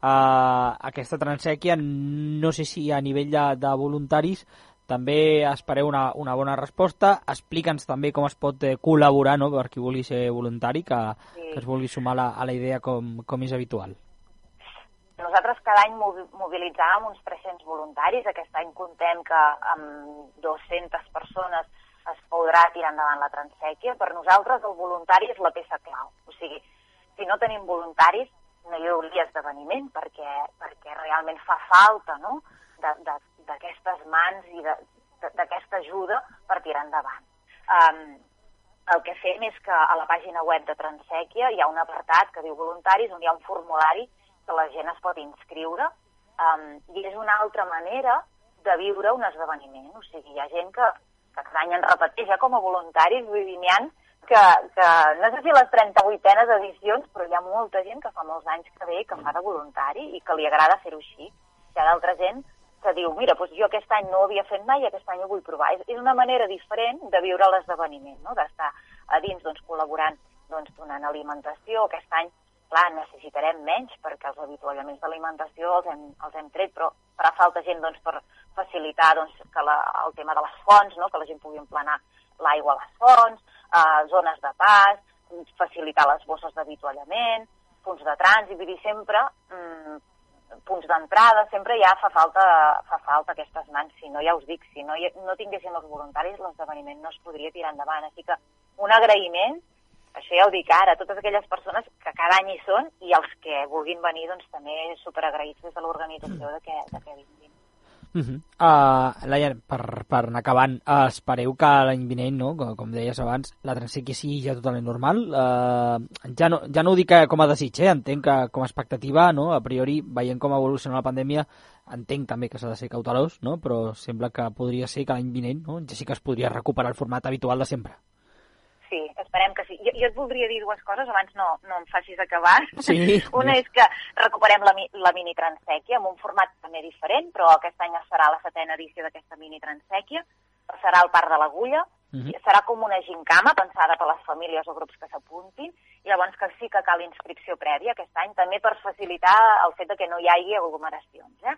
eh, aquesta transèquia, no sé si a nivell de, de voluntaris, també espereu una, una bona resposta. Explica'ns també com es pot eh, col·laborar no? per qui vulgui ser voluntari, que, sí. que es vulgui sumar la, a la idea com, com és habitual. Nosaltres cada any mobilitzàvem uns 300 voluntaris. Aquest any contem que amb 200 persones es podrà tirar endavant la transèquia. Per nosaltres el voluntari és la peça clau. O sigui, si no tenim voluntaris no hi hauria esdeveniment perquè, perquè realment fa falta no? d'aquestes mans i d'aquesta ajuda per tirar endavant. Um, el que fem és que a la pàgina web de Transèquia hi ha un apartat que diu voluntaris on hi ha un formulari que la gent es pot inscriure um, i és una altra manera de viure un esdeveniment. O sigui, hi ha gent que, que cada any en repeteix ja com a voluntaris, vull dir, n'hi ha que, que no sé si les 38enes edicions, però hi ha molta gent que fa molts anys que ve que fa de voluntari i que li agrada fer-ho així. Hi ha d'altra gent que diu, mira, doncs jo aquest any no ho havia fet mai i aquest any ho vull provar. És, és una manera diferent de viure l'esdeveniment, no? d'estar a dins doncs, col·laborant doncs, donant alimentació. Aquest any, clar, necessitarem menys perquè els avituallaments d'alimentació els, hem, els hem tret, però farà falta gent doncs, per facilitar doncs, que la, el tema de les fonts, no? que la gent pugui emplenar l'aigua a les fonts, eh, zones de pas, facilitar les bosses d'avituallament, punts de trànsit, vull dir, sempre mm, punts d'entrada, sempre ja fa falta, fa falta aquestes mans, si no, ja us dic, si no, no tinguéssim els voluntaris, l'esdeveniment no es podria tirar endavant. Així que un agraïment, això ja ho dic ara, totes aquelles persones que cada any hi són i els que vulguin venir, doncs també superagraïts des de l'organització de de que vinguin. Uh -huh. uh, Laia, per, per anar acabant, uh, espereu que l'any vinent, no, com, com deies abans, la transèquia sigui ja totalment normal. Uh, ja, no, ja no ho dic com a desig, eh? entenc que com a expectativa, no, a priori, veient com evoluciona la pandèmia, entenc també que s'ha de ser cautelós, no? però sembla que podria ser que l'any vinent no? ja sí que es podria recuperar el format habitual de sempre sí, esperem que sí. Jo, jo et voldria dir dues coses, abans no, no em facis acabar. Sí. Una és que recuperem la, la mini transèquia amb un format també diferent, però aquest any serà la setena edició d'aquesta mini transèquia. Serà al Parc de l'Agulla, uh mhm. -huh. serà com una gincama pensada per les famílies o grups que s'apuntin, i llavors que sí que cal inscripció prèvia aquest any, també per facilitar el fet de que no hi hagi aglomeracions. Eh?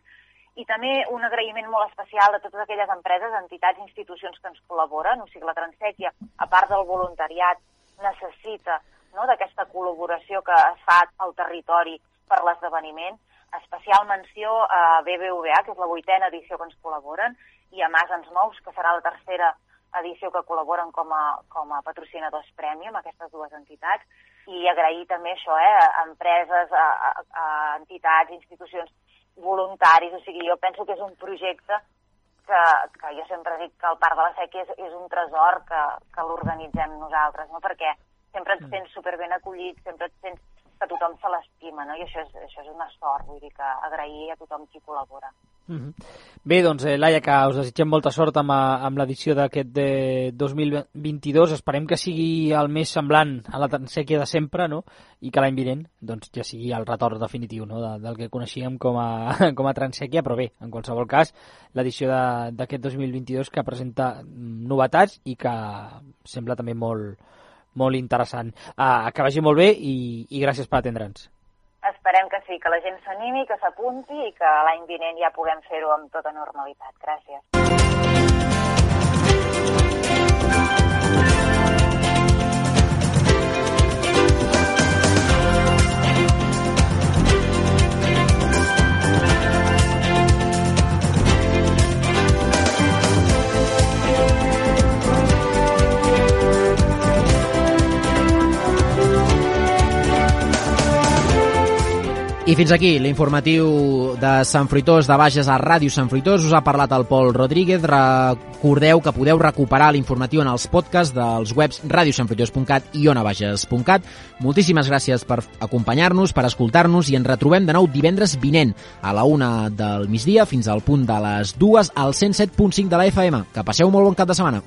I també un agraïment molt especial a totes aquelles empreses, entitats, institucions que ens col·laboren. O sigui, la Transèquia, a part del voluntariat, necessita no, d'aquesta col·laboració que es fa al territori per l'esdeveniment. Especial menció a BBVA, que és la vuitena edició que ens col·laboren, i a Masens Nous, que serà la tercera edició que col·laboren com a, com a patrocinadors premium, aquestes dues entitats, i agrair també això, eh, a empreses, a, a, a entitats, institucions, voluntaris, o sigui, jo penso que és un projecte que, que jo sempre dic que el Parc de la Sèquia és, és un tresor que, que l'organitzem nosaltres, no? perquè sempre et sents superben acollit, sempre et sents que tothom se l'estima, no? i això és, això és una sort, vull dir que agrair a tothom qui col·labora. Mm -hmm. Bé, doncs, eh, Laia, que us desitgem molta sort amb, eh, amb l'edició d'aquest de 2022. Esperem que sigui el més semblant a la sèquia de sempre, no? I que l'any vinent doncs, ja sigui el retorn definitiu no? de, del que coneixíem com a, com a transèquia, però bé, en qualsevol cas, l'edició d'aquest 2022 que presenta novetats i que sembla també molt, molt interessant. Uh, que vagi molt bé i, i gràcies per atendre'ns. Esperem que sí, que la gent s'animi, que s'apunti i que l'any vinent ja puguem fer-ho amb tota normalitat. Gràcies. I fins aquí l'informatiu de Sant Fruitós de Bages a Ràdio Sant Fruitós. Us ha parlat el Pol Rodríguez. Recordeu que podeu recuperar l'informatiu en els podcasts dels webs radiosantfruitós.cat i onabages.cat. Moltíssimes gràcies per acompanyar-nos, per escoltar-nos i ens retrobem de nou divendres vinent a la una del migdia fins al punt de les dues al 107.5 de la FM. Que passeu molt bon cap de setmana.